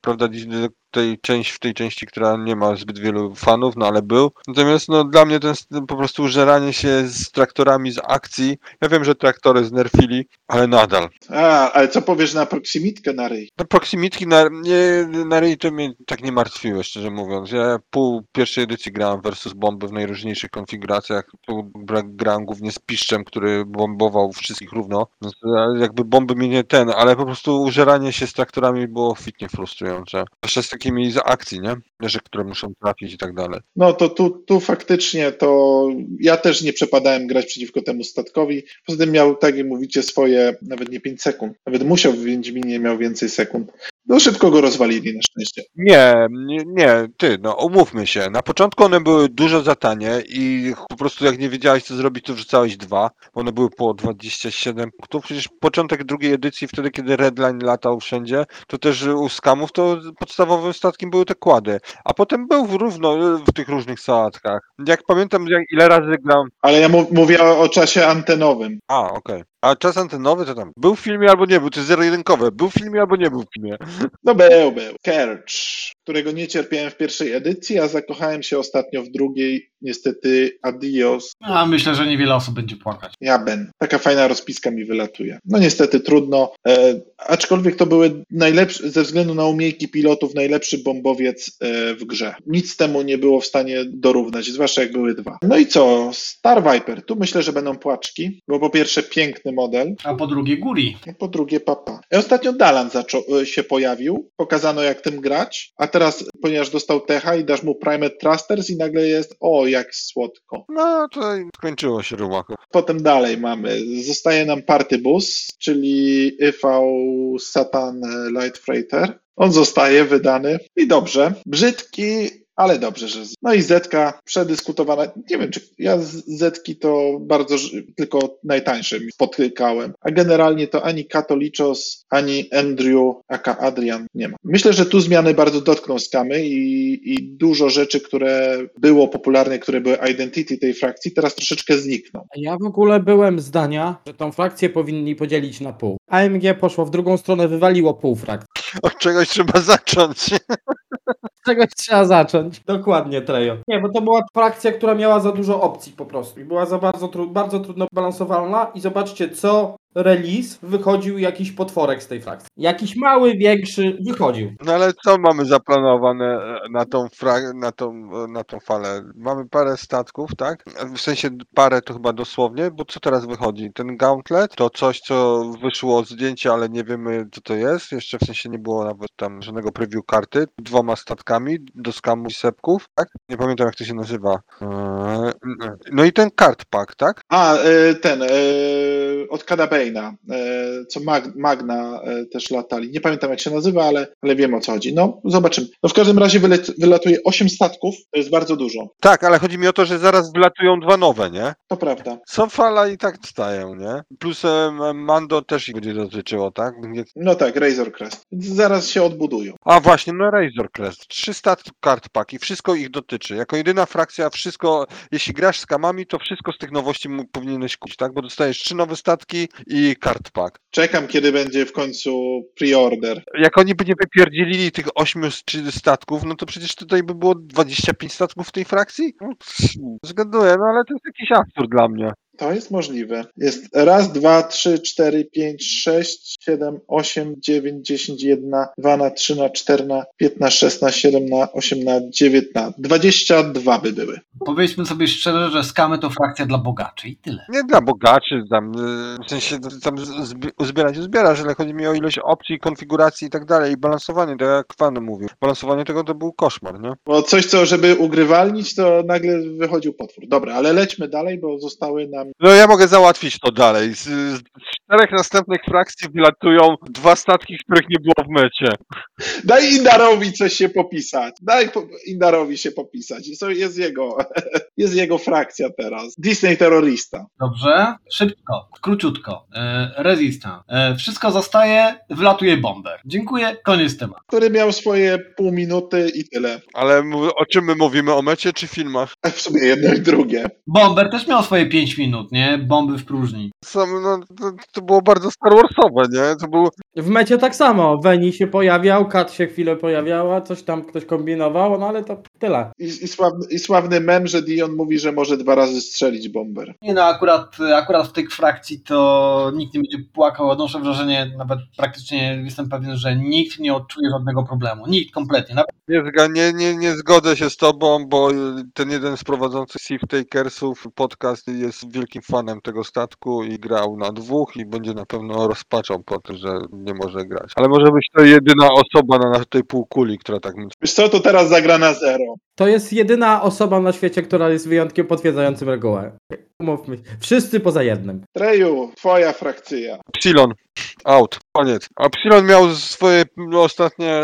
prawda, tej części, w tej części, która nie ma zbyt wielu fanów, no ale był. Natomiast no dla mnie to jest po prostu użeranie się z traktorami z akcji. Ja wiem, że traktory znerfili, ale nadal. A, ale co powiesz na proximitkę na ryj? No proximitki na, nie, na ryj to mnie tak nie martwiły, szczerze mówiąc. Ja pół pierwszej edycji grałem versus bomby w najróżniejszych konfiguracjach. Tu gra- grałem głównie z piszczem, który bombował wszystkich równo. E, jakby bomby mnie nie ten, ale po prostu użeranie się z traktorami było fitnie frustrujące. Z takimi z akcji, nie? Że które muszą trafić i tak dalej. No to tu, tu faktycznie to ja też nie przepadałem grać przeciwko temu statkowi. Poza tym miał, tak jak mówicie, swoje nawet nie 5 sekund. Nawet musiał w Wiedźminie miał więcej sekund. No szybko go rozwalili na szczęście. Nie, nie, nie, ty, no umówmy się. Na początku one były dużo za tanie i po prostu jak nie wiedziałeś co zrobić, to wrzucałeś dwa. One były po 27 punktów. Przecież początek drugiej edycji, wtedy kiedy Redline latał wszędzie, to też u skamów to podstawowym statkiem były te kłady. A potem był równo w tych różnych sałatkach. Jak pamiętam, jak ile razy gram. Ale ja mówię o, o czasie antenowym. A, okej. A czas antenowy to tam był w filmie albo nie był, jest zero-jedynkowe. Był w filmie albo nie był w filmie. No był, był. Kerch, którego nie cierpiałem w pierwszej edycji, a zakochałem się ostatnio w drugiej. Niestety adios, A myślę, że niewiele osób będzie płakać. jaben. Taka fajna rozpiska mi wylatuje. No niestety trudno, e, aczkolwiek to były najlepsze, ze względu na umiejki pilotów, najlepszy bombowiec e, w grze. Nic temu nie było w stanie dorównać, zwłaszcza jak były dwa. No i co? Star Viper. Tu myślę, że będą płaczki, bo po pierwsze piękny model, A po drugie Guri. no po drugie papa. I ostatnio Dalan zaczął, e, się pojawił, pokazano jak tym grać, a teraz, ponieważ dostał techa i dasz mu Primate Thrusters i nagle jest, o jak słodko. No to skończyło się rumaku. Potem dalej mamy, zostaje nam Party Bus, czyli EV Satan Light Freighter. On zostaje wydany i dobrze. Brzydki, ale dobrze, że. No i Zetka przedyskutowana. Nie wiem, czy ja z Zetki to bardzo tylko najtańsze mi spotykałem. A generalnie to ani Katoliczos, ani Andrew, aka Adrian nie ma. Myślę, że tu zmiany bardzo dotkną skamy i, i dużo rzeczy, które było popularne, które były identity tej frakcji, teraz troszeczkę znikną. Ja w ogóle byłem zdania, że tą frakcję powinni podzielić na pół. AMG poszło w drugą stronę, wywaliło pół frakcji. Od czegoś trzeba zacząć. Czegoś trzeba zacząć. Dokładnie, Trejo. Nie, bo to była frakcja, która miała za dużo opcji po prostu. I była za bardzo, tru bardzo trudno balansowalna. I zobaczcie, co release wychodził jakiś potworek z tej frakcji. Jakiś mały, większy wychodził. No ale co mamy zaplanowane e, na tą, fra- na tą, e, na tą falę? Mamy parę statków, tak? W sensie parę to chyba dosłownie, bo co teraz wychodzi? Ten gauntlet to coś, co wyszło zdjęcie, ale nie wiemy co to jest. Jeszcze w sensie nie było nawet tam żadnego preview karty. Dwoma statkami do skamu i sepków, tak? Nie pamiętam jak to się nazywa. Eee, No i ten card pack, tak? A, e, ten, od Cadabaina, e, co Mag, Magna e, też latali. Nie pamiętam jak się nazywa, ale, ale wiem o co chodzi. No, zobaczymy. No w każdym razie wylet, wylatuje 8 statków, to jest bardzo dużo. Tak, ale chodzi mi o to, że zaraz wlatują dwa nowe, nie? To prawda. Co fala i tak stają, nie? Plus em, Mando też ich będzie dotyczyło, tak? Nie- No tak, Razor Crest. Zaraz się odbudują. A właśnie, no Razor Crest. Trzy statki kart pack i wszystko ich dotyczy. Jako jedyna frakcja wszystko, jeśli grasz z kamami, to wszystko z tych nowości powinieneś kupić, tak? Bo dostajesz trzy nowe statki i kart pack. Czekam, kiedy będzie w końcu pre-order. Jak oni by nie wypierdzielili tych ośmiu s- czy statków, no to przecież tutaj by było 25 statków w tej frakcji? No, Zgaduję, no ale to jest jakiś absurd dla mnie. To jest możliwe. Jest raz, dwa, trzy, cztery, pięć, sześć, siedem, osiem, dziewięć, dziesięć, jedna, dwa na trzy na cztery na pięć na sześć na siedem na osiem na dziewięć na dwadzieścia dwa by były. Powiedzmy sobie szczerze, że skamy to frakcja dla bogaczy i tyle. Nie dla bogaczy, tam, y, w sensie tam z- zbi- uzbierać uzbierasz, ale chodzi mi o ilość opcji, konfiguracji i tak dalej i balansowanie, tak jak Kwany mówił. Balansowanie tego to był koszmar, nie? Bo coś, co żeby ugrywalnić, to nagle wychodził potwór. Dobra, ale lećmy dalej, bo zostały nam. No ja mogę załatwić to dalej. Z, z czterech następnych frakcji wylatują dwa statki, których nie było w mecie. Daj Indarowi coś się popisać. Daj po- Indarowi się popisać. To jest jego, jest jego frakcja teraz. Disney terrorysta. Dobrze? Szybko, króciutko. E, resistance. E, wszystko zostaje, wlatuje bomber. Dziękuję, koniec tematu. który miał swoje pół minuty i tyle. Ale o czym my mówimy? O mecie czy filmach? A w sumie jedno i drugie. Bomber też miał swoje 5 minut, nie? Bomby w próżni. Sam, no, to, to bardzo Star Warsowe, nie? To był... W mecie tak samo. Veni się pojawiał, Kat się chwilę pojawiała, coś tam ktoś kombinował, no ale to tyle. I, i, sławny, I sławny mem, że Dion mówi, że może dwa razy strzelić bomber. Nie no, akurat, akurat w tej frakcji to nikt nie będzie płakał. Odnoszę wrażenie, nawet praktycznie jestem pewien, że nikt nie odczuje żadnego problemu. Nikt kompletnie. Nawet nie, nie, nie zgodzę się z tobą, bo y, ten jeden z prowadzących Sea Takersów podcast jest wielkim fanem tego statku i grał na dwóch i będzie na pewno rozpaczał po tym, że nie może grać. Ale może być to jedyna osoba na, na tej półkuli, która tak myśli. Wiesz co, to teraz zagra na zero. To jest jedyna osoba na świecie, która jest wyjątkiem potwierdzającym regułę. Umówmy się. Wszyscy poza jednym. Treju, twoja frakcja. Epsilon. Out. Koniec. Epsilon miał swoje no, ostatnie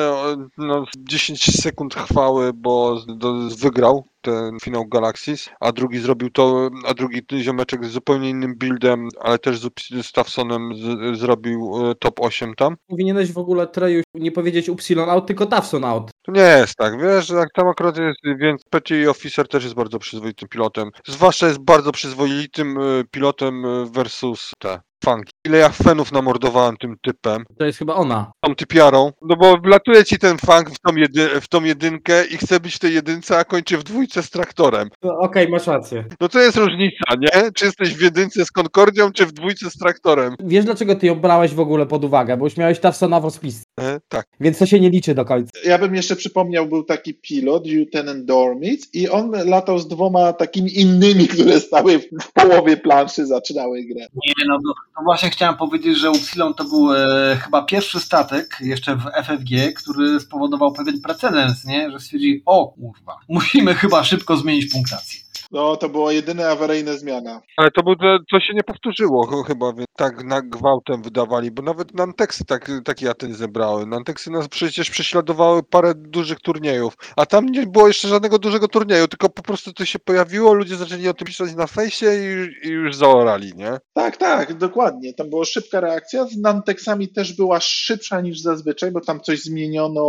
no, 10 sekund chwały, bo z- do, wygrał ten finał Galaxis, a drugi zrobił to, a drugi ziomeczek z zupełnie innym buildem, ale też z Stawsonem z, zrobił e, top 8 tam. Powinieneś w ogóle Treju nie powiedzieć Upsilon out, tylko Tafson out. To nie jest tak, wiesz, jak tam akurat jest, więc Petty Officer też jest bardzo przyzwoitym pilotem. Zwłaszcza jest bardzo przyzwoitym e, pilotem e, versus te funki. Ile ja fanów namordowałem tym typem, To jest chyba ona. tą typiarą, no bo wlatuje ci ten funk w tą, jedy, w tą jedynkę i chce być w tej jedynce, a kończy w dwójce z traktorem. No, Okej, masz rację. No to jest różnica, nie? Czy jesteś w jedynce z Concordią, czy w dwójce z traktorem? Wiesz dlaczego ty ją brałeś w ogóle pod uwagę? Bo już miałeś Tafsona w rozpisce, E, tak. więc to się nie liczy do końca. Ja bym jeszcze przypomniał, był taki pilot, Lieutenant Dormitz, i on latał z dwoma takimi innymi, które stały w połowie planszy, zaczynały grę. Nie, no to, to właśnie chciałem powiedzieć, że Upsilon to był e, chyba pierwszy statek jeszcze w FFG, który spowodował pewien precedens, nie? Że stwierdzi, o kurwa, musimy chyba szybko zmienić punktację. No, to była jedyna awaryjna zmiana. Ale to, był, to, się nie powtórzyło ch- chyba, więc tak na gwałtem wydawali, bo nawet Nanteksy tak, taki aten zebrały. Nanteksy nas przecież prześladowały parę dużych turniejów, a tam nie było jeszcze żadnego dużego turnieju, tylko po prostu to się pojawiło, ludzie zaczęli o tym pisać na fejsie i, już- i już zaorali, nie? Tak, tak, dokładnie. Tam była szybka reakcja. Z Nanteksami też była szybsza niż zazwyczaj, bo tam coś zmieniono.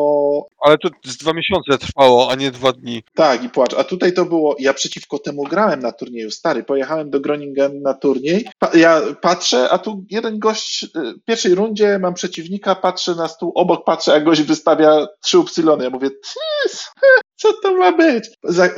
Ale to z dwa miesiące trwało, a nie dwa dni. Tak, i płacz. A tutaj to było. Ja przeciwko temu grałem na turnieju. Stary, pojechałem do Groningen na turniej. Pa, ja patrzę, a tu jeden gość y, w pierwszej rundzie mam przeciwnika, patrzę na stół obok, patrzę, a gość wystawia trzy upsilony. Ja mówię, "Tys, co to ma być?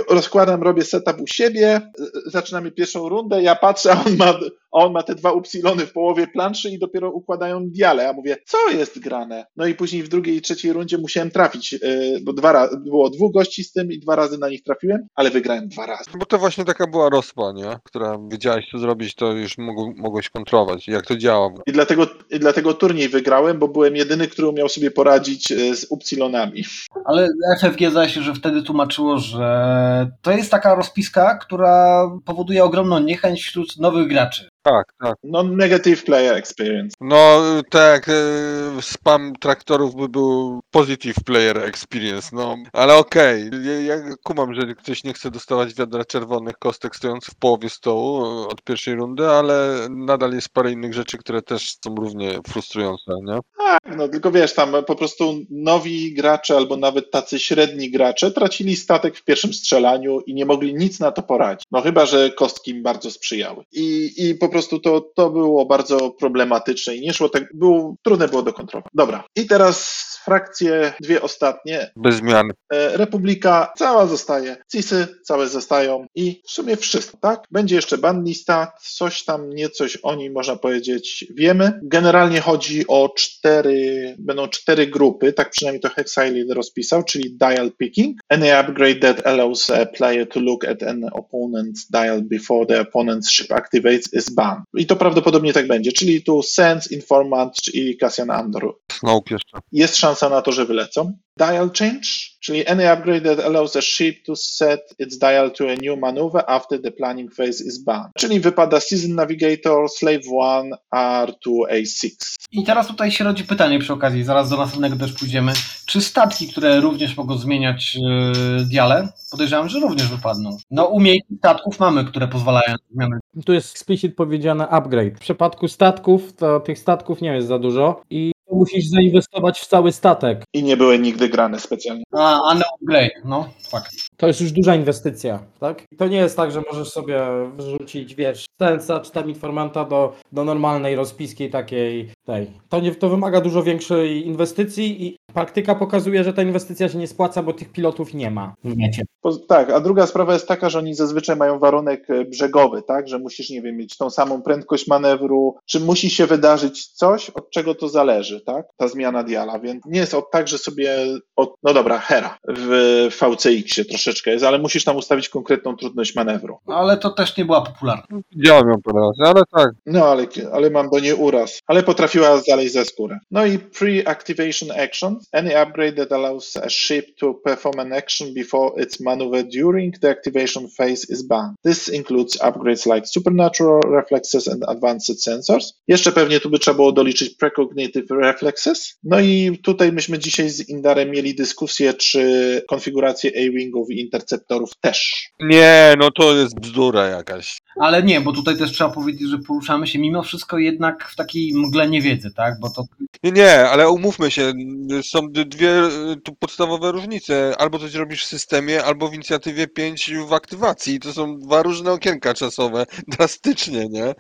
Rozkładam, robię setup u siebie, y, zaczynamy pierwszą rundę, ja patrzę, a on ma, a on ma te dwa upsilony w połowie planszy i dopiero układają diale. Ja mówię, co jest grane? No i później w drugiej i trzeciej rundzie musiałem trafić, y, bo dwa razy, było dwóch gości z tym i dwa razy na nich trafiłem, ale wygrałem dwa razy. Bo to właśnie taka była rozpa, nie? Która wiedziałeś co zrobić, to już mogł, mogłeś kontrolować. Jak to działa. I dlatego, I dlatego turniej wygrałem, bo byłem jedyny, który umiał sobie poradzić y, z upsilonami. Ale FFG zdaje się, że wtedy tłumaczyło, że to jest taka rozpiska, która powoduje ogromną niechęć wśród nowych graczy. Tak, tak. Non-negative player experience. No, tak, e, spam traktorów by był positive player experience, no, ale okej, ja, ja kumam, że ktoś nie chce dostawać wiadra czerwonych kostek stojąc w połowie stołu e, od pierwszej rundy, ale nadal jest parę innych rzeczy, które też są równie frustrujące, nie? Tak, no tylko wiesz, tam po prostu nowi gracze albo nawet tacy średni gracze tracili statek w pierwszym strzelaniu i nie mogli nic na to poradzić. No chyba, że kostki im bardzo sprzyjały. I, i po prostu to, to było bardzo problematyczne i nie szło tak, było, trudne było do kontroli. Dobra, i teraz frakcje, dwie ostatnie. Bez zmian. E, Republika cała zostaje, CISy całe zostają i w sumie wszystko, tak? Będzie jeszcze bandlista, coś tam, niecoś o niej można powiedzieć wiemy. Generalnie chodzi o cztery, będą cztery grupy, tak przynajmniej to Hexilid rozpisał, czyli dial picking. Any upgrade that allows a player to look at an opponent's dial before the opponent's ship activates is banned. I to prawdopodobnie tak będzie, czyli tu Sense, Informant i Cassian Andor Snoke jeszcze. jest szansa na to, że wylecą. Dial change, czyli any upgrade that allows a ship to set its dial to a new maneuver after the planning phase is banned. Czyli wypada Season Navigator, Slave 1, R2A6. I teraz tutaj się rodzi pytanie przy okazji, zaraz do następnego też pójdziemy. Czy statki, które również mogą zmieniać yy, diale, podejrzewam, że również wypadną. No umiejętności statków mamy, które pozwalają na zmianę. Tu jest explicit powiedziane upgrade. W przypadku statków, to tych statków nie jest za dużo i musisz zainwestować w cały statek. I nie były nigdy grane specjalnie. A, a no upgrade, no fakt. To jest już duża inwestycja, tak? To nie jest tak, że możesz sobie wrzucić, wiesz, sensa czy tam informanta do, do normalnej rozpiski takiej tej. To, nie, to wymaga dużo większej inwestycji i praktyka pokazuje, że ta inwestycja się nie spłaca, bo tych pilotów nie ma w mecie. Po, tak, a druga sprawa jest taka, że oni zazwyczaj mają warunek e, brzegowy, tak, że musisz, nie wiem, mieć tą samą prędkość manewru, czy musi się wydarzyć coś, od czego to zależy, tak, ta zmiana diala, więc nie jest tak, że sobie, od, no dobra, Hera w VCX-ie troszeczkę troszeczkę jest, ale musisz tam ustawić konkretną trudność manewru. Ale to też nie była popularna. Widziałem ją razy, ale tak. No, ale, ale mam do niej uraz. Ale potrafiła znaleźć ze skórę. No i pre-activation actions. Any upgrade that allows a ship to perform an action before its maneuver during the activation phase is banned. This includes upgrades like supernatural reflexes and advanced sensors. Jeszcze pewnie tu by trzeba było doliczyć precognitive reflexes. No i tutaj myśmy dzisiaj z Indarem mieli dyskusję, czy konfigurację A-wingów i interceptorów też. Nie, no to jest bzdura jakaś. Ale nie, bo tutaj też trzeba powiedzieć, że poruszamy się mimo wszystko jednak w takiej mgle niewiedzy, tak? Bo to Nie, nie, ale umówmy się, są dwie tu podstawowe różnice. Albo coś robisz w systemie, albo w inicjatywie 5 w aktywacji. To są dwa różne okienka czasowe. Drastycznie, nie?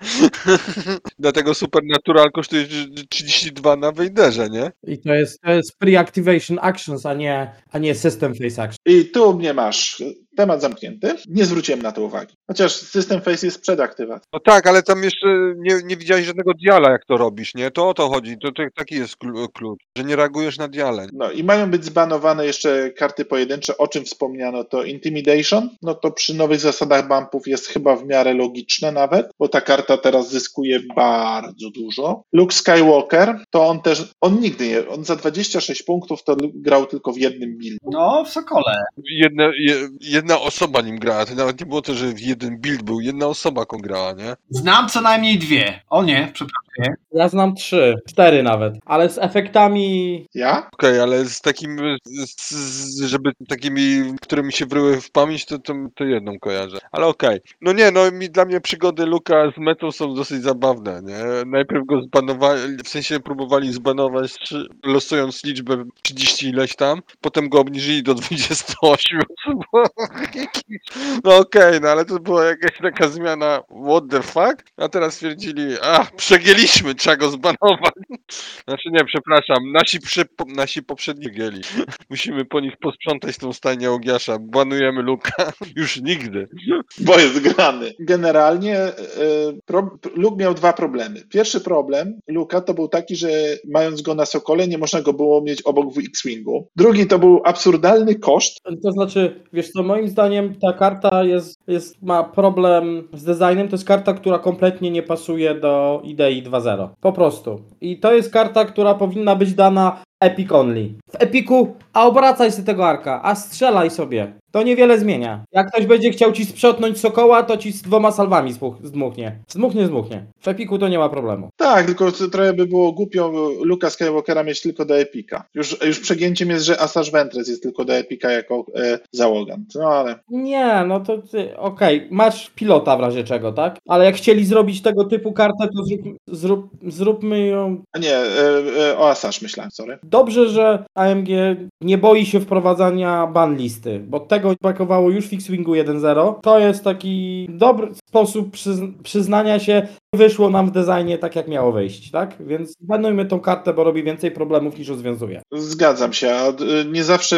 Dlatego Supernatural kosztuje 32 na Wejderze, nie? I to jest, to jest pre-activation actions, a nie, a nie system face action. I tu mnie masz. Temat zamknięty. Nie zwróciłem na to uwagi. Chociaż system face jest przed aktywacją. No tak, ale tam jeszcze nie, nie widziałeś żadnego diala, jak to robisz, nie? To o to chodzi. To, to taki jest klu- klucz, że nie reagujesz na diale. No i mają być zbanowane jeszcze karty pojedyncze, o czym wspomniano, to Intimidation, no to przy nowych zasadach bumpów jest chyba w miarę logiczne nawet, bo ta karta teraz zyskuje bardzo dużo. Luke Skywalker, to on też, on nigdy nie, on za 26 punktów to grał tylko w jednym build. no w Sokole. Jedna, je, jedna osoba nim grała. To nawet nie było to, że w jeden build był. Jedna osoba go grała, nie? Znam co najmniej dwie. O nie, przepraszam. Ja znam trzy, cztery nawet, ale z efektami Ja? Okej, ale z takim, z, z, żeby takimi, które mi się wryły w pamięć, to, to, to jedną kojarzę. Ale okej. No nie, no mi, dla mnie przygody Luka z metą są dosyć zabawne, nie? Najpierw go zbanowali, w sensie próbowali zbanować, losując liczbę 30 ileś tam, potem go obniżyli do 28. No okej, no ale to była jakaś taka zmiana what the fuck, a teraz stwierdzili, a przegięliśmy, trzeba go zbanować. Znaczy nie, przepraszam, nasi, przy, nasi poprzedni gieli. Musimy po nich posprzątać tą stajnię Ogiasza. Banujemy Luka. Już nigdy. Bo jest grany. Generalnie e, pro, Luke miał dwa problemy. Pierwszy problem Luka to był taki, że mając go na Sokole nie można go było mieć obok w X-Wingu. Drugi to był absurdalny koszt, To znaczy, wiesz co, moim zdaniem ta karta jest, jest, ma problem z designem. To jest karta, która kompletnie nie pasuje do idei 2.0. Po prostu. I to jest karta, która powinna być dana Epic Only. W Epiku, a obracaj sobie tego arka, a strzelaj sobie. To niewiele zmienia. Jak ktoś będzie chciał ci sprzątnąć sokoła, to ci z dwoma salwami zdmuchnie. Zdmuchnie, zdmuchnie. W Epiku to nie ma problemu. Tak, tylko trochę by było głupio Luka Skywalkera mieć tylko do Epika. Już, już przegięciem jest, że Asajj Ventress jest tylko do Epika jako e, załogant. No ale Nie, no to ty, okej, masz pilota w razie czego, tak? Ale jak chcieli zrobić tego typu kartę, to zrób, zrób, zróbmy ją. a nie, e, e, o Asajj myślałem, sorry. Dobrze, że AMG nie boi się wprowadzania ban listy, bo tego brakowało już w X-Wingu 1.0. To jest taki dobry sposób przyzn- przyznania się, wyszło nam w designie tak, jak miało wyjść, tak? Więc banujmy tą kartę, bo robi więcej problemów niż rozwiązuje. Zgadzam się, a e, nie zawsze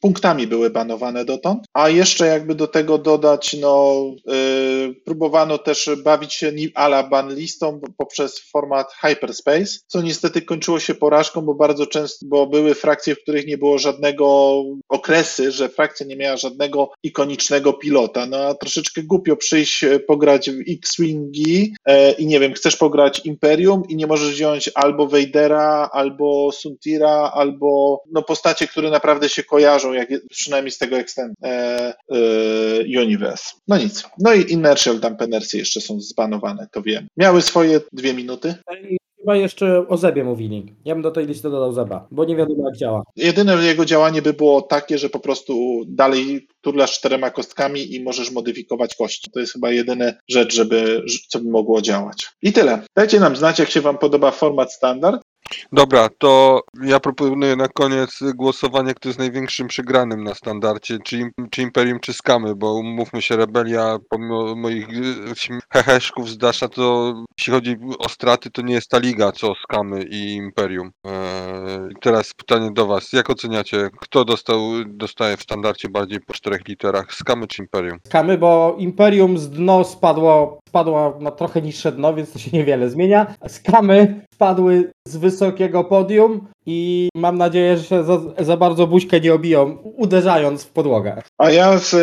punktami były banowane dotąd, a jeszcze jakby do tego dodać, no yy, próbowano też bawić się ala ban listą poprzez format hyperspace, co niestety kończyło się porażką, bo bardzo często, bo były frakcje, w których nie było żadnego okresy, że frakcja nie miała żadnego ikonicznego pilota, no a troszeczkę głupio przyjść e, pograć w X-Wingi e, i nie wiem, chcesz pograć Imperium i nie możesz wziąć albo Vadera, albo Suntira, albo no postacie, które naprawdę się kojarzą, jak, przynajmniej z tego extend e, e, universe. No nic. No i Inertial Dampenersy jeszcze są zbanowane, to wiem. Miały swoje dwie minuty. I chyba jeszcze o Zebie mówili. Ja bym do tej listy dodał Zeba, bo nie wiadomo jak działa. Jedyne jego działanie by było takie, że po prostu dalej turlasz czterema kostkami i możesz modyfikować kości. To jest chyba jedyna rzecz, żeby, co by mogło działać. I tyle. Dajcie nam znać, jak się Wam podoba format standard. Dobra, to ja proponuję na koniec głosowanie, kto jest największym przegranym na standardzie, czy, czy Imperium, czy Skamy, bo umówmy się, Rebelia, pomimo moich śm- heheszków z to jeśli chodzi o straty, to nie jest ta liga, co Skamy i Imperium. Eee, teraz pytanie do was, jak oceniacie, kto dostał, dostaje w standardzie bardziej po czterech literach, Skamy czy Imperium? Skamy, bo Imperium z dno spadło, spadło na trochę niższe dno, więc to się niewiele zmienia. Skamy spadły z wysokiego podium, i mam nadzieję, że się za, za bardzo buźkę nie obiją, uderzając w podłogę. A ja z,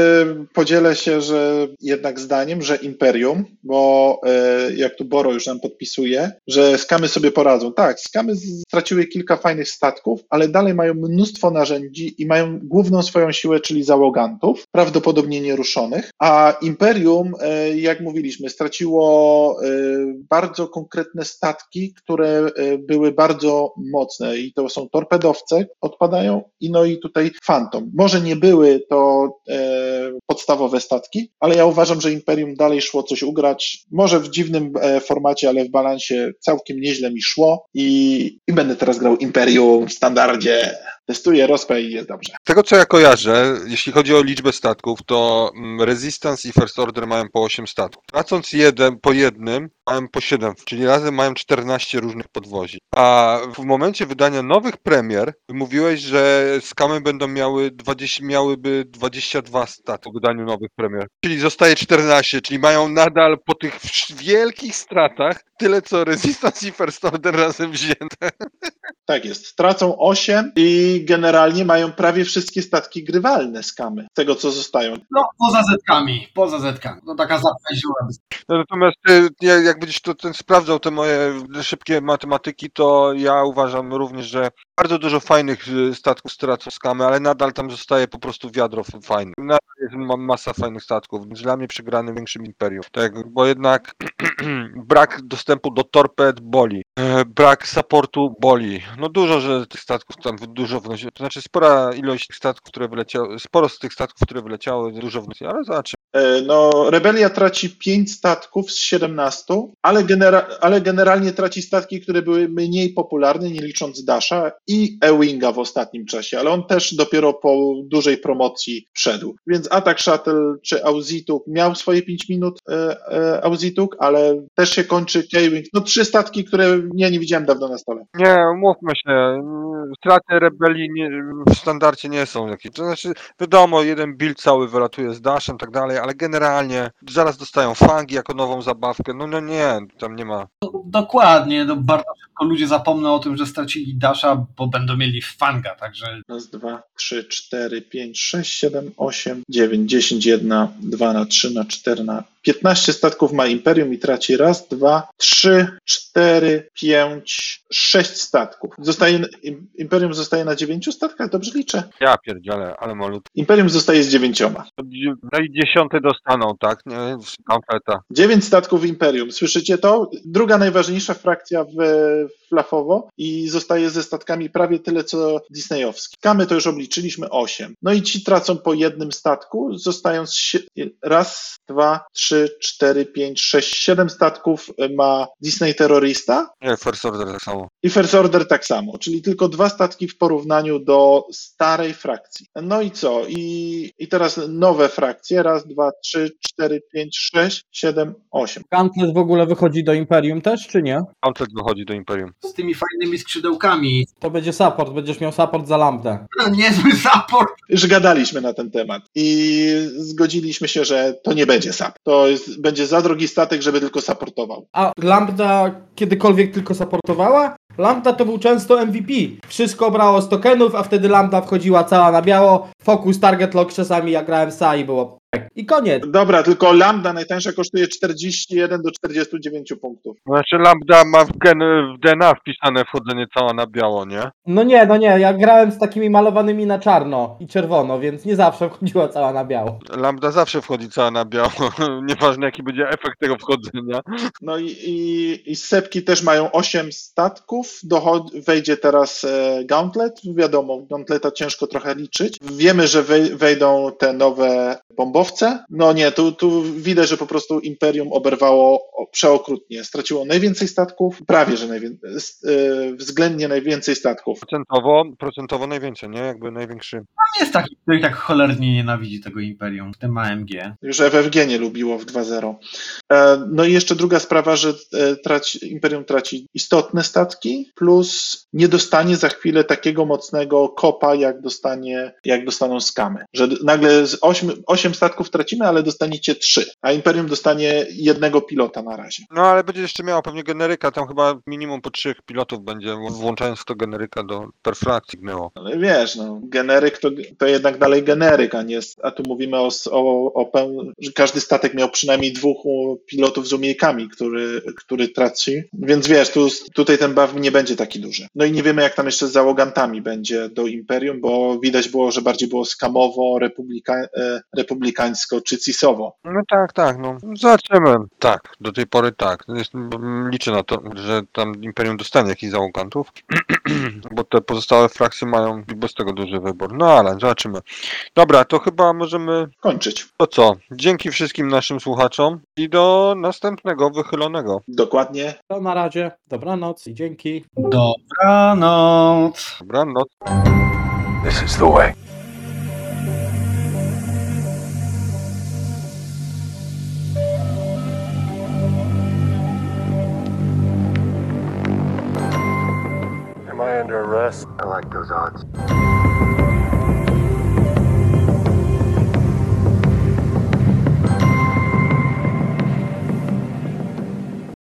podzielę się, że jednak zdaniem, że Imperium, bo e, jak tu Boro już nam podpisuje, że skamy sobie poradzą. Tak, skamy straciły kilka fajnych statków, ale dalej mają mnóstwo narzędzi i mają główną swoją siłę, czyli załogantów, prawdopodobnie nieruszonych, a Imperium, e, jak mówiliśmy, straciło bardzo konkretne statki, które były bardzo mocne i to są torpedowce, odpadają i no i tutaj Phantom. Może nie były to podstawowe statki, ale ja uważam, że Imperium dalej szło coś ugrać. Może w dziwnym e, formacie, ale w balansie całkiem nieźle mi szło i, i będę teraz grał Imperium w standardzie. Testuję rozpę i jest dobrze. Tego co ja kojarzę, jeśli chodzi o liczbę statków, to mm, Resistance i First Order mają po 8 statków. Tracąc jeden po jednym, mają po 7, czyli razem mają 14 różnych podwozi. A w momencie wydania nowych premier mówiłeś, że skamy będą miały 20, miałyby 22 statów w wydaniu nowych premier. Czyli zostaje 14, czyli mają nadal po tych wielkich stratach tyle co Resistance i First Order razem wzięte. Tak jest. Tracą 8 i generalnie mają prawie wszystkie statki grywalne skamy. Tego, co zostają. No, poza zetkami. Poza zetkami. To taka zapędziła. No, natomiast y, jak będziesz to ten sprawdzał te moje szybkie matematyki, to ja uważam również, że bardzo dużo fajnych y, statków stracą skamy, ale nadal tam zostaje po prostu wiadro fajnych. Nadal jest masa fajnych statków, dla mnie przegrany większym imperium. Tak, bo jednak brak dostępu do torped boli, e, brak supportu boli. No dużo, że tych statków tam dużo wnosi, to znaczy spora ilość statków, które wyleciały, sporo z tych statków, które wyleciały, dużo wnosi, ale zobaczymy. E, no, Rebelia traci 5 statków z 17, ale, genera ale generalnie traci statki, które były mniej popularne, nie licząc Dasha i Ewinga w ostatnim czasie, ale on też dopiero po dużej promocji wszedł. Więc Atak Shuttle czy Auzituk miał swoje 5 minut e, e, Auzituk, ale też się kończy K-Wing. No trzy statki, które ja nie widziałem dawno na stole. Nie, mówmy się, straty rebelii nie, w standardzie nie są jakieś. To znaczy, wiadomo, jeden build cały wylatuje z Dashem i tak dalej, ale generalnie zaraz dostają fangi jako nową zabawkę. No, no nie, tam nie ma. Dokładnie, no bardzo szybko ludzie zapomną o tym, że stracili Dasha, bo będą mieli fanga, także... Raz, dwa, trzy, cztery, pięć, sześć, siedem, osiem, dziewięć, dziesięć, jedna, dwa na trzy, na cztery, na 15 statków ma Imperium i traci raz, dwa, trzy, cztery, pięć, sześć statków. Zostaje, Imperium zostaje na dziewięciu statkach, dobrze liczę? Ja pierdzielę, ale malut. Imperium zostaje z dziewięcioma. No i dziesiąte dostaną, tak? Nie, kompleta. Dziewięć statków Imperium, słyszycie to? Druga najważniejsza frakcja w, flafowo i zostaje ze statkami prawie tyle co disneyowski. Kamy to już obliczyliśmy osiem. No i ci tracą po jednym statku, zostając raz, dwa, trzy, 3, 4, 5, 6, 7 statków ma Disney Terrorista. Nie, First Order tak samo. I First Order tak samo, czyli tylko dwa statki w porównaniu do starej frakcji. No i co? I, i teraz nowe frakcje. Raz, dwa, trzy, cztery, pięć, sześć, siedem, osiem. Gauntlet w ogóle wychodzi do Imperium też, czy nie? Gauntlet wychodzi do Imperium. Z tymi fajnymi skrzydełkami. To będzie support, będziesz miał support za lambdę. No, niezły support. Już gadaliśmy na ten temat i zgodziliśmy się, że to nie będzie support. To jest, będzie za drogi statek, żeby tylko supportował. A Lambda kiedykolwiek tylko supportowała? Lambda to był często MVP. Wszystko brało z tokenów, a wtedy Lambda wchodziła cała na biało. Focus, target lock czasami jak grałem SA i było i koniec. Dobra, tylko lambda najtańsza kosztuje 41 do 49 punktów. Znaczy lambda ma w, gen, w DNA wpisane wchodzenie cała na biało, nie? No nie, no nie, ja grałem z takimi malowanymi na czarno i czerwono, więc nie zawsze wchodziła cała na biało. Lambda zawsze wchodzi cała na biało, nieważne jaki będzie efekt tego wchodzenia. No i, i, i sepki też mają 8 statków, dochod, wejdzie teraz e, Gauntlet, wiadomo, Gauntleta ciężko trochę liczyć. Wiemy, że wejdą te nowe bombowce, no nie, tu, tu widać, że po prostu imperium oberwało przeokrutnie. Straciło najwięcej statków, prawie że najwięcej, e, względnie najwięcej statków. Procentowo, procentowo najwięcej, nie? Jakby największy. Tam jest taki, który tak cholernie nienawidzi tego imperium, w tym AMG. Już FFG nie lubiło w 2.0. E, no i jeszcze druga sprawa, że e, traci, imperium traci istotne statki, plus nie dostanie za chwilę takiego mocnego kopa, jak dostanie, jak dostaną skamy. Że nagle z 8, 8 statków tracimy, ale dostaniecie trzy, a Imperium dostanie jednego pilota na razie. No ale będzie jeszcze miał pewnie generyka, tam chyba minimum po trzech pilotów będzie, włączając to generyka do perfrakcji gnęło. Ale wiesz, no, generyk to, to jednak dalej generyk, a nie, a tu mówimy o, o, o peł- że każdy statek miał przynajmniej dwóch pilotów z umiejkami, który, który traci, więc wiesz, tu, tutaj ten buff nie będzie taki duży. No i nie wiemy, jak tam jeszcze z załogantami będzie do Imperium, bo widać było, że bardziej było skamowo, republika, e, republikańsko czy cisowo. No tak, tak, no. Zobaczymy. Tak, do tej pory tak. Liczę na to, że tam Imperium dostanie jakichś załogantów, bo te pozostałe frakcje mają bez tego duży wybór. No ale zobaczymy. Dobra, to chyba możemy Kończyć. To co? Dzięki wszystkim naszym słuchaczom i do następnego wychylonego. Dokładnie. To na razie, dobranoc i dzięki. Dobranoc. Dobranoc. This is the way. Under arrest? I like those odds.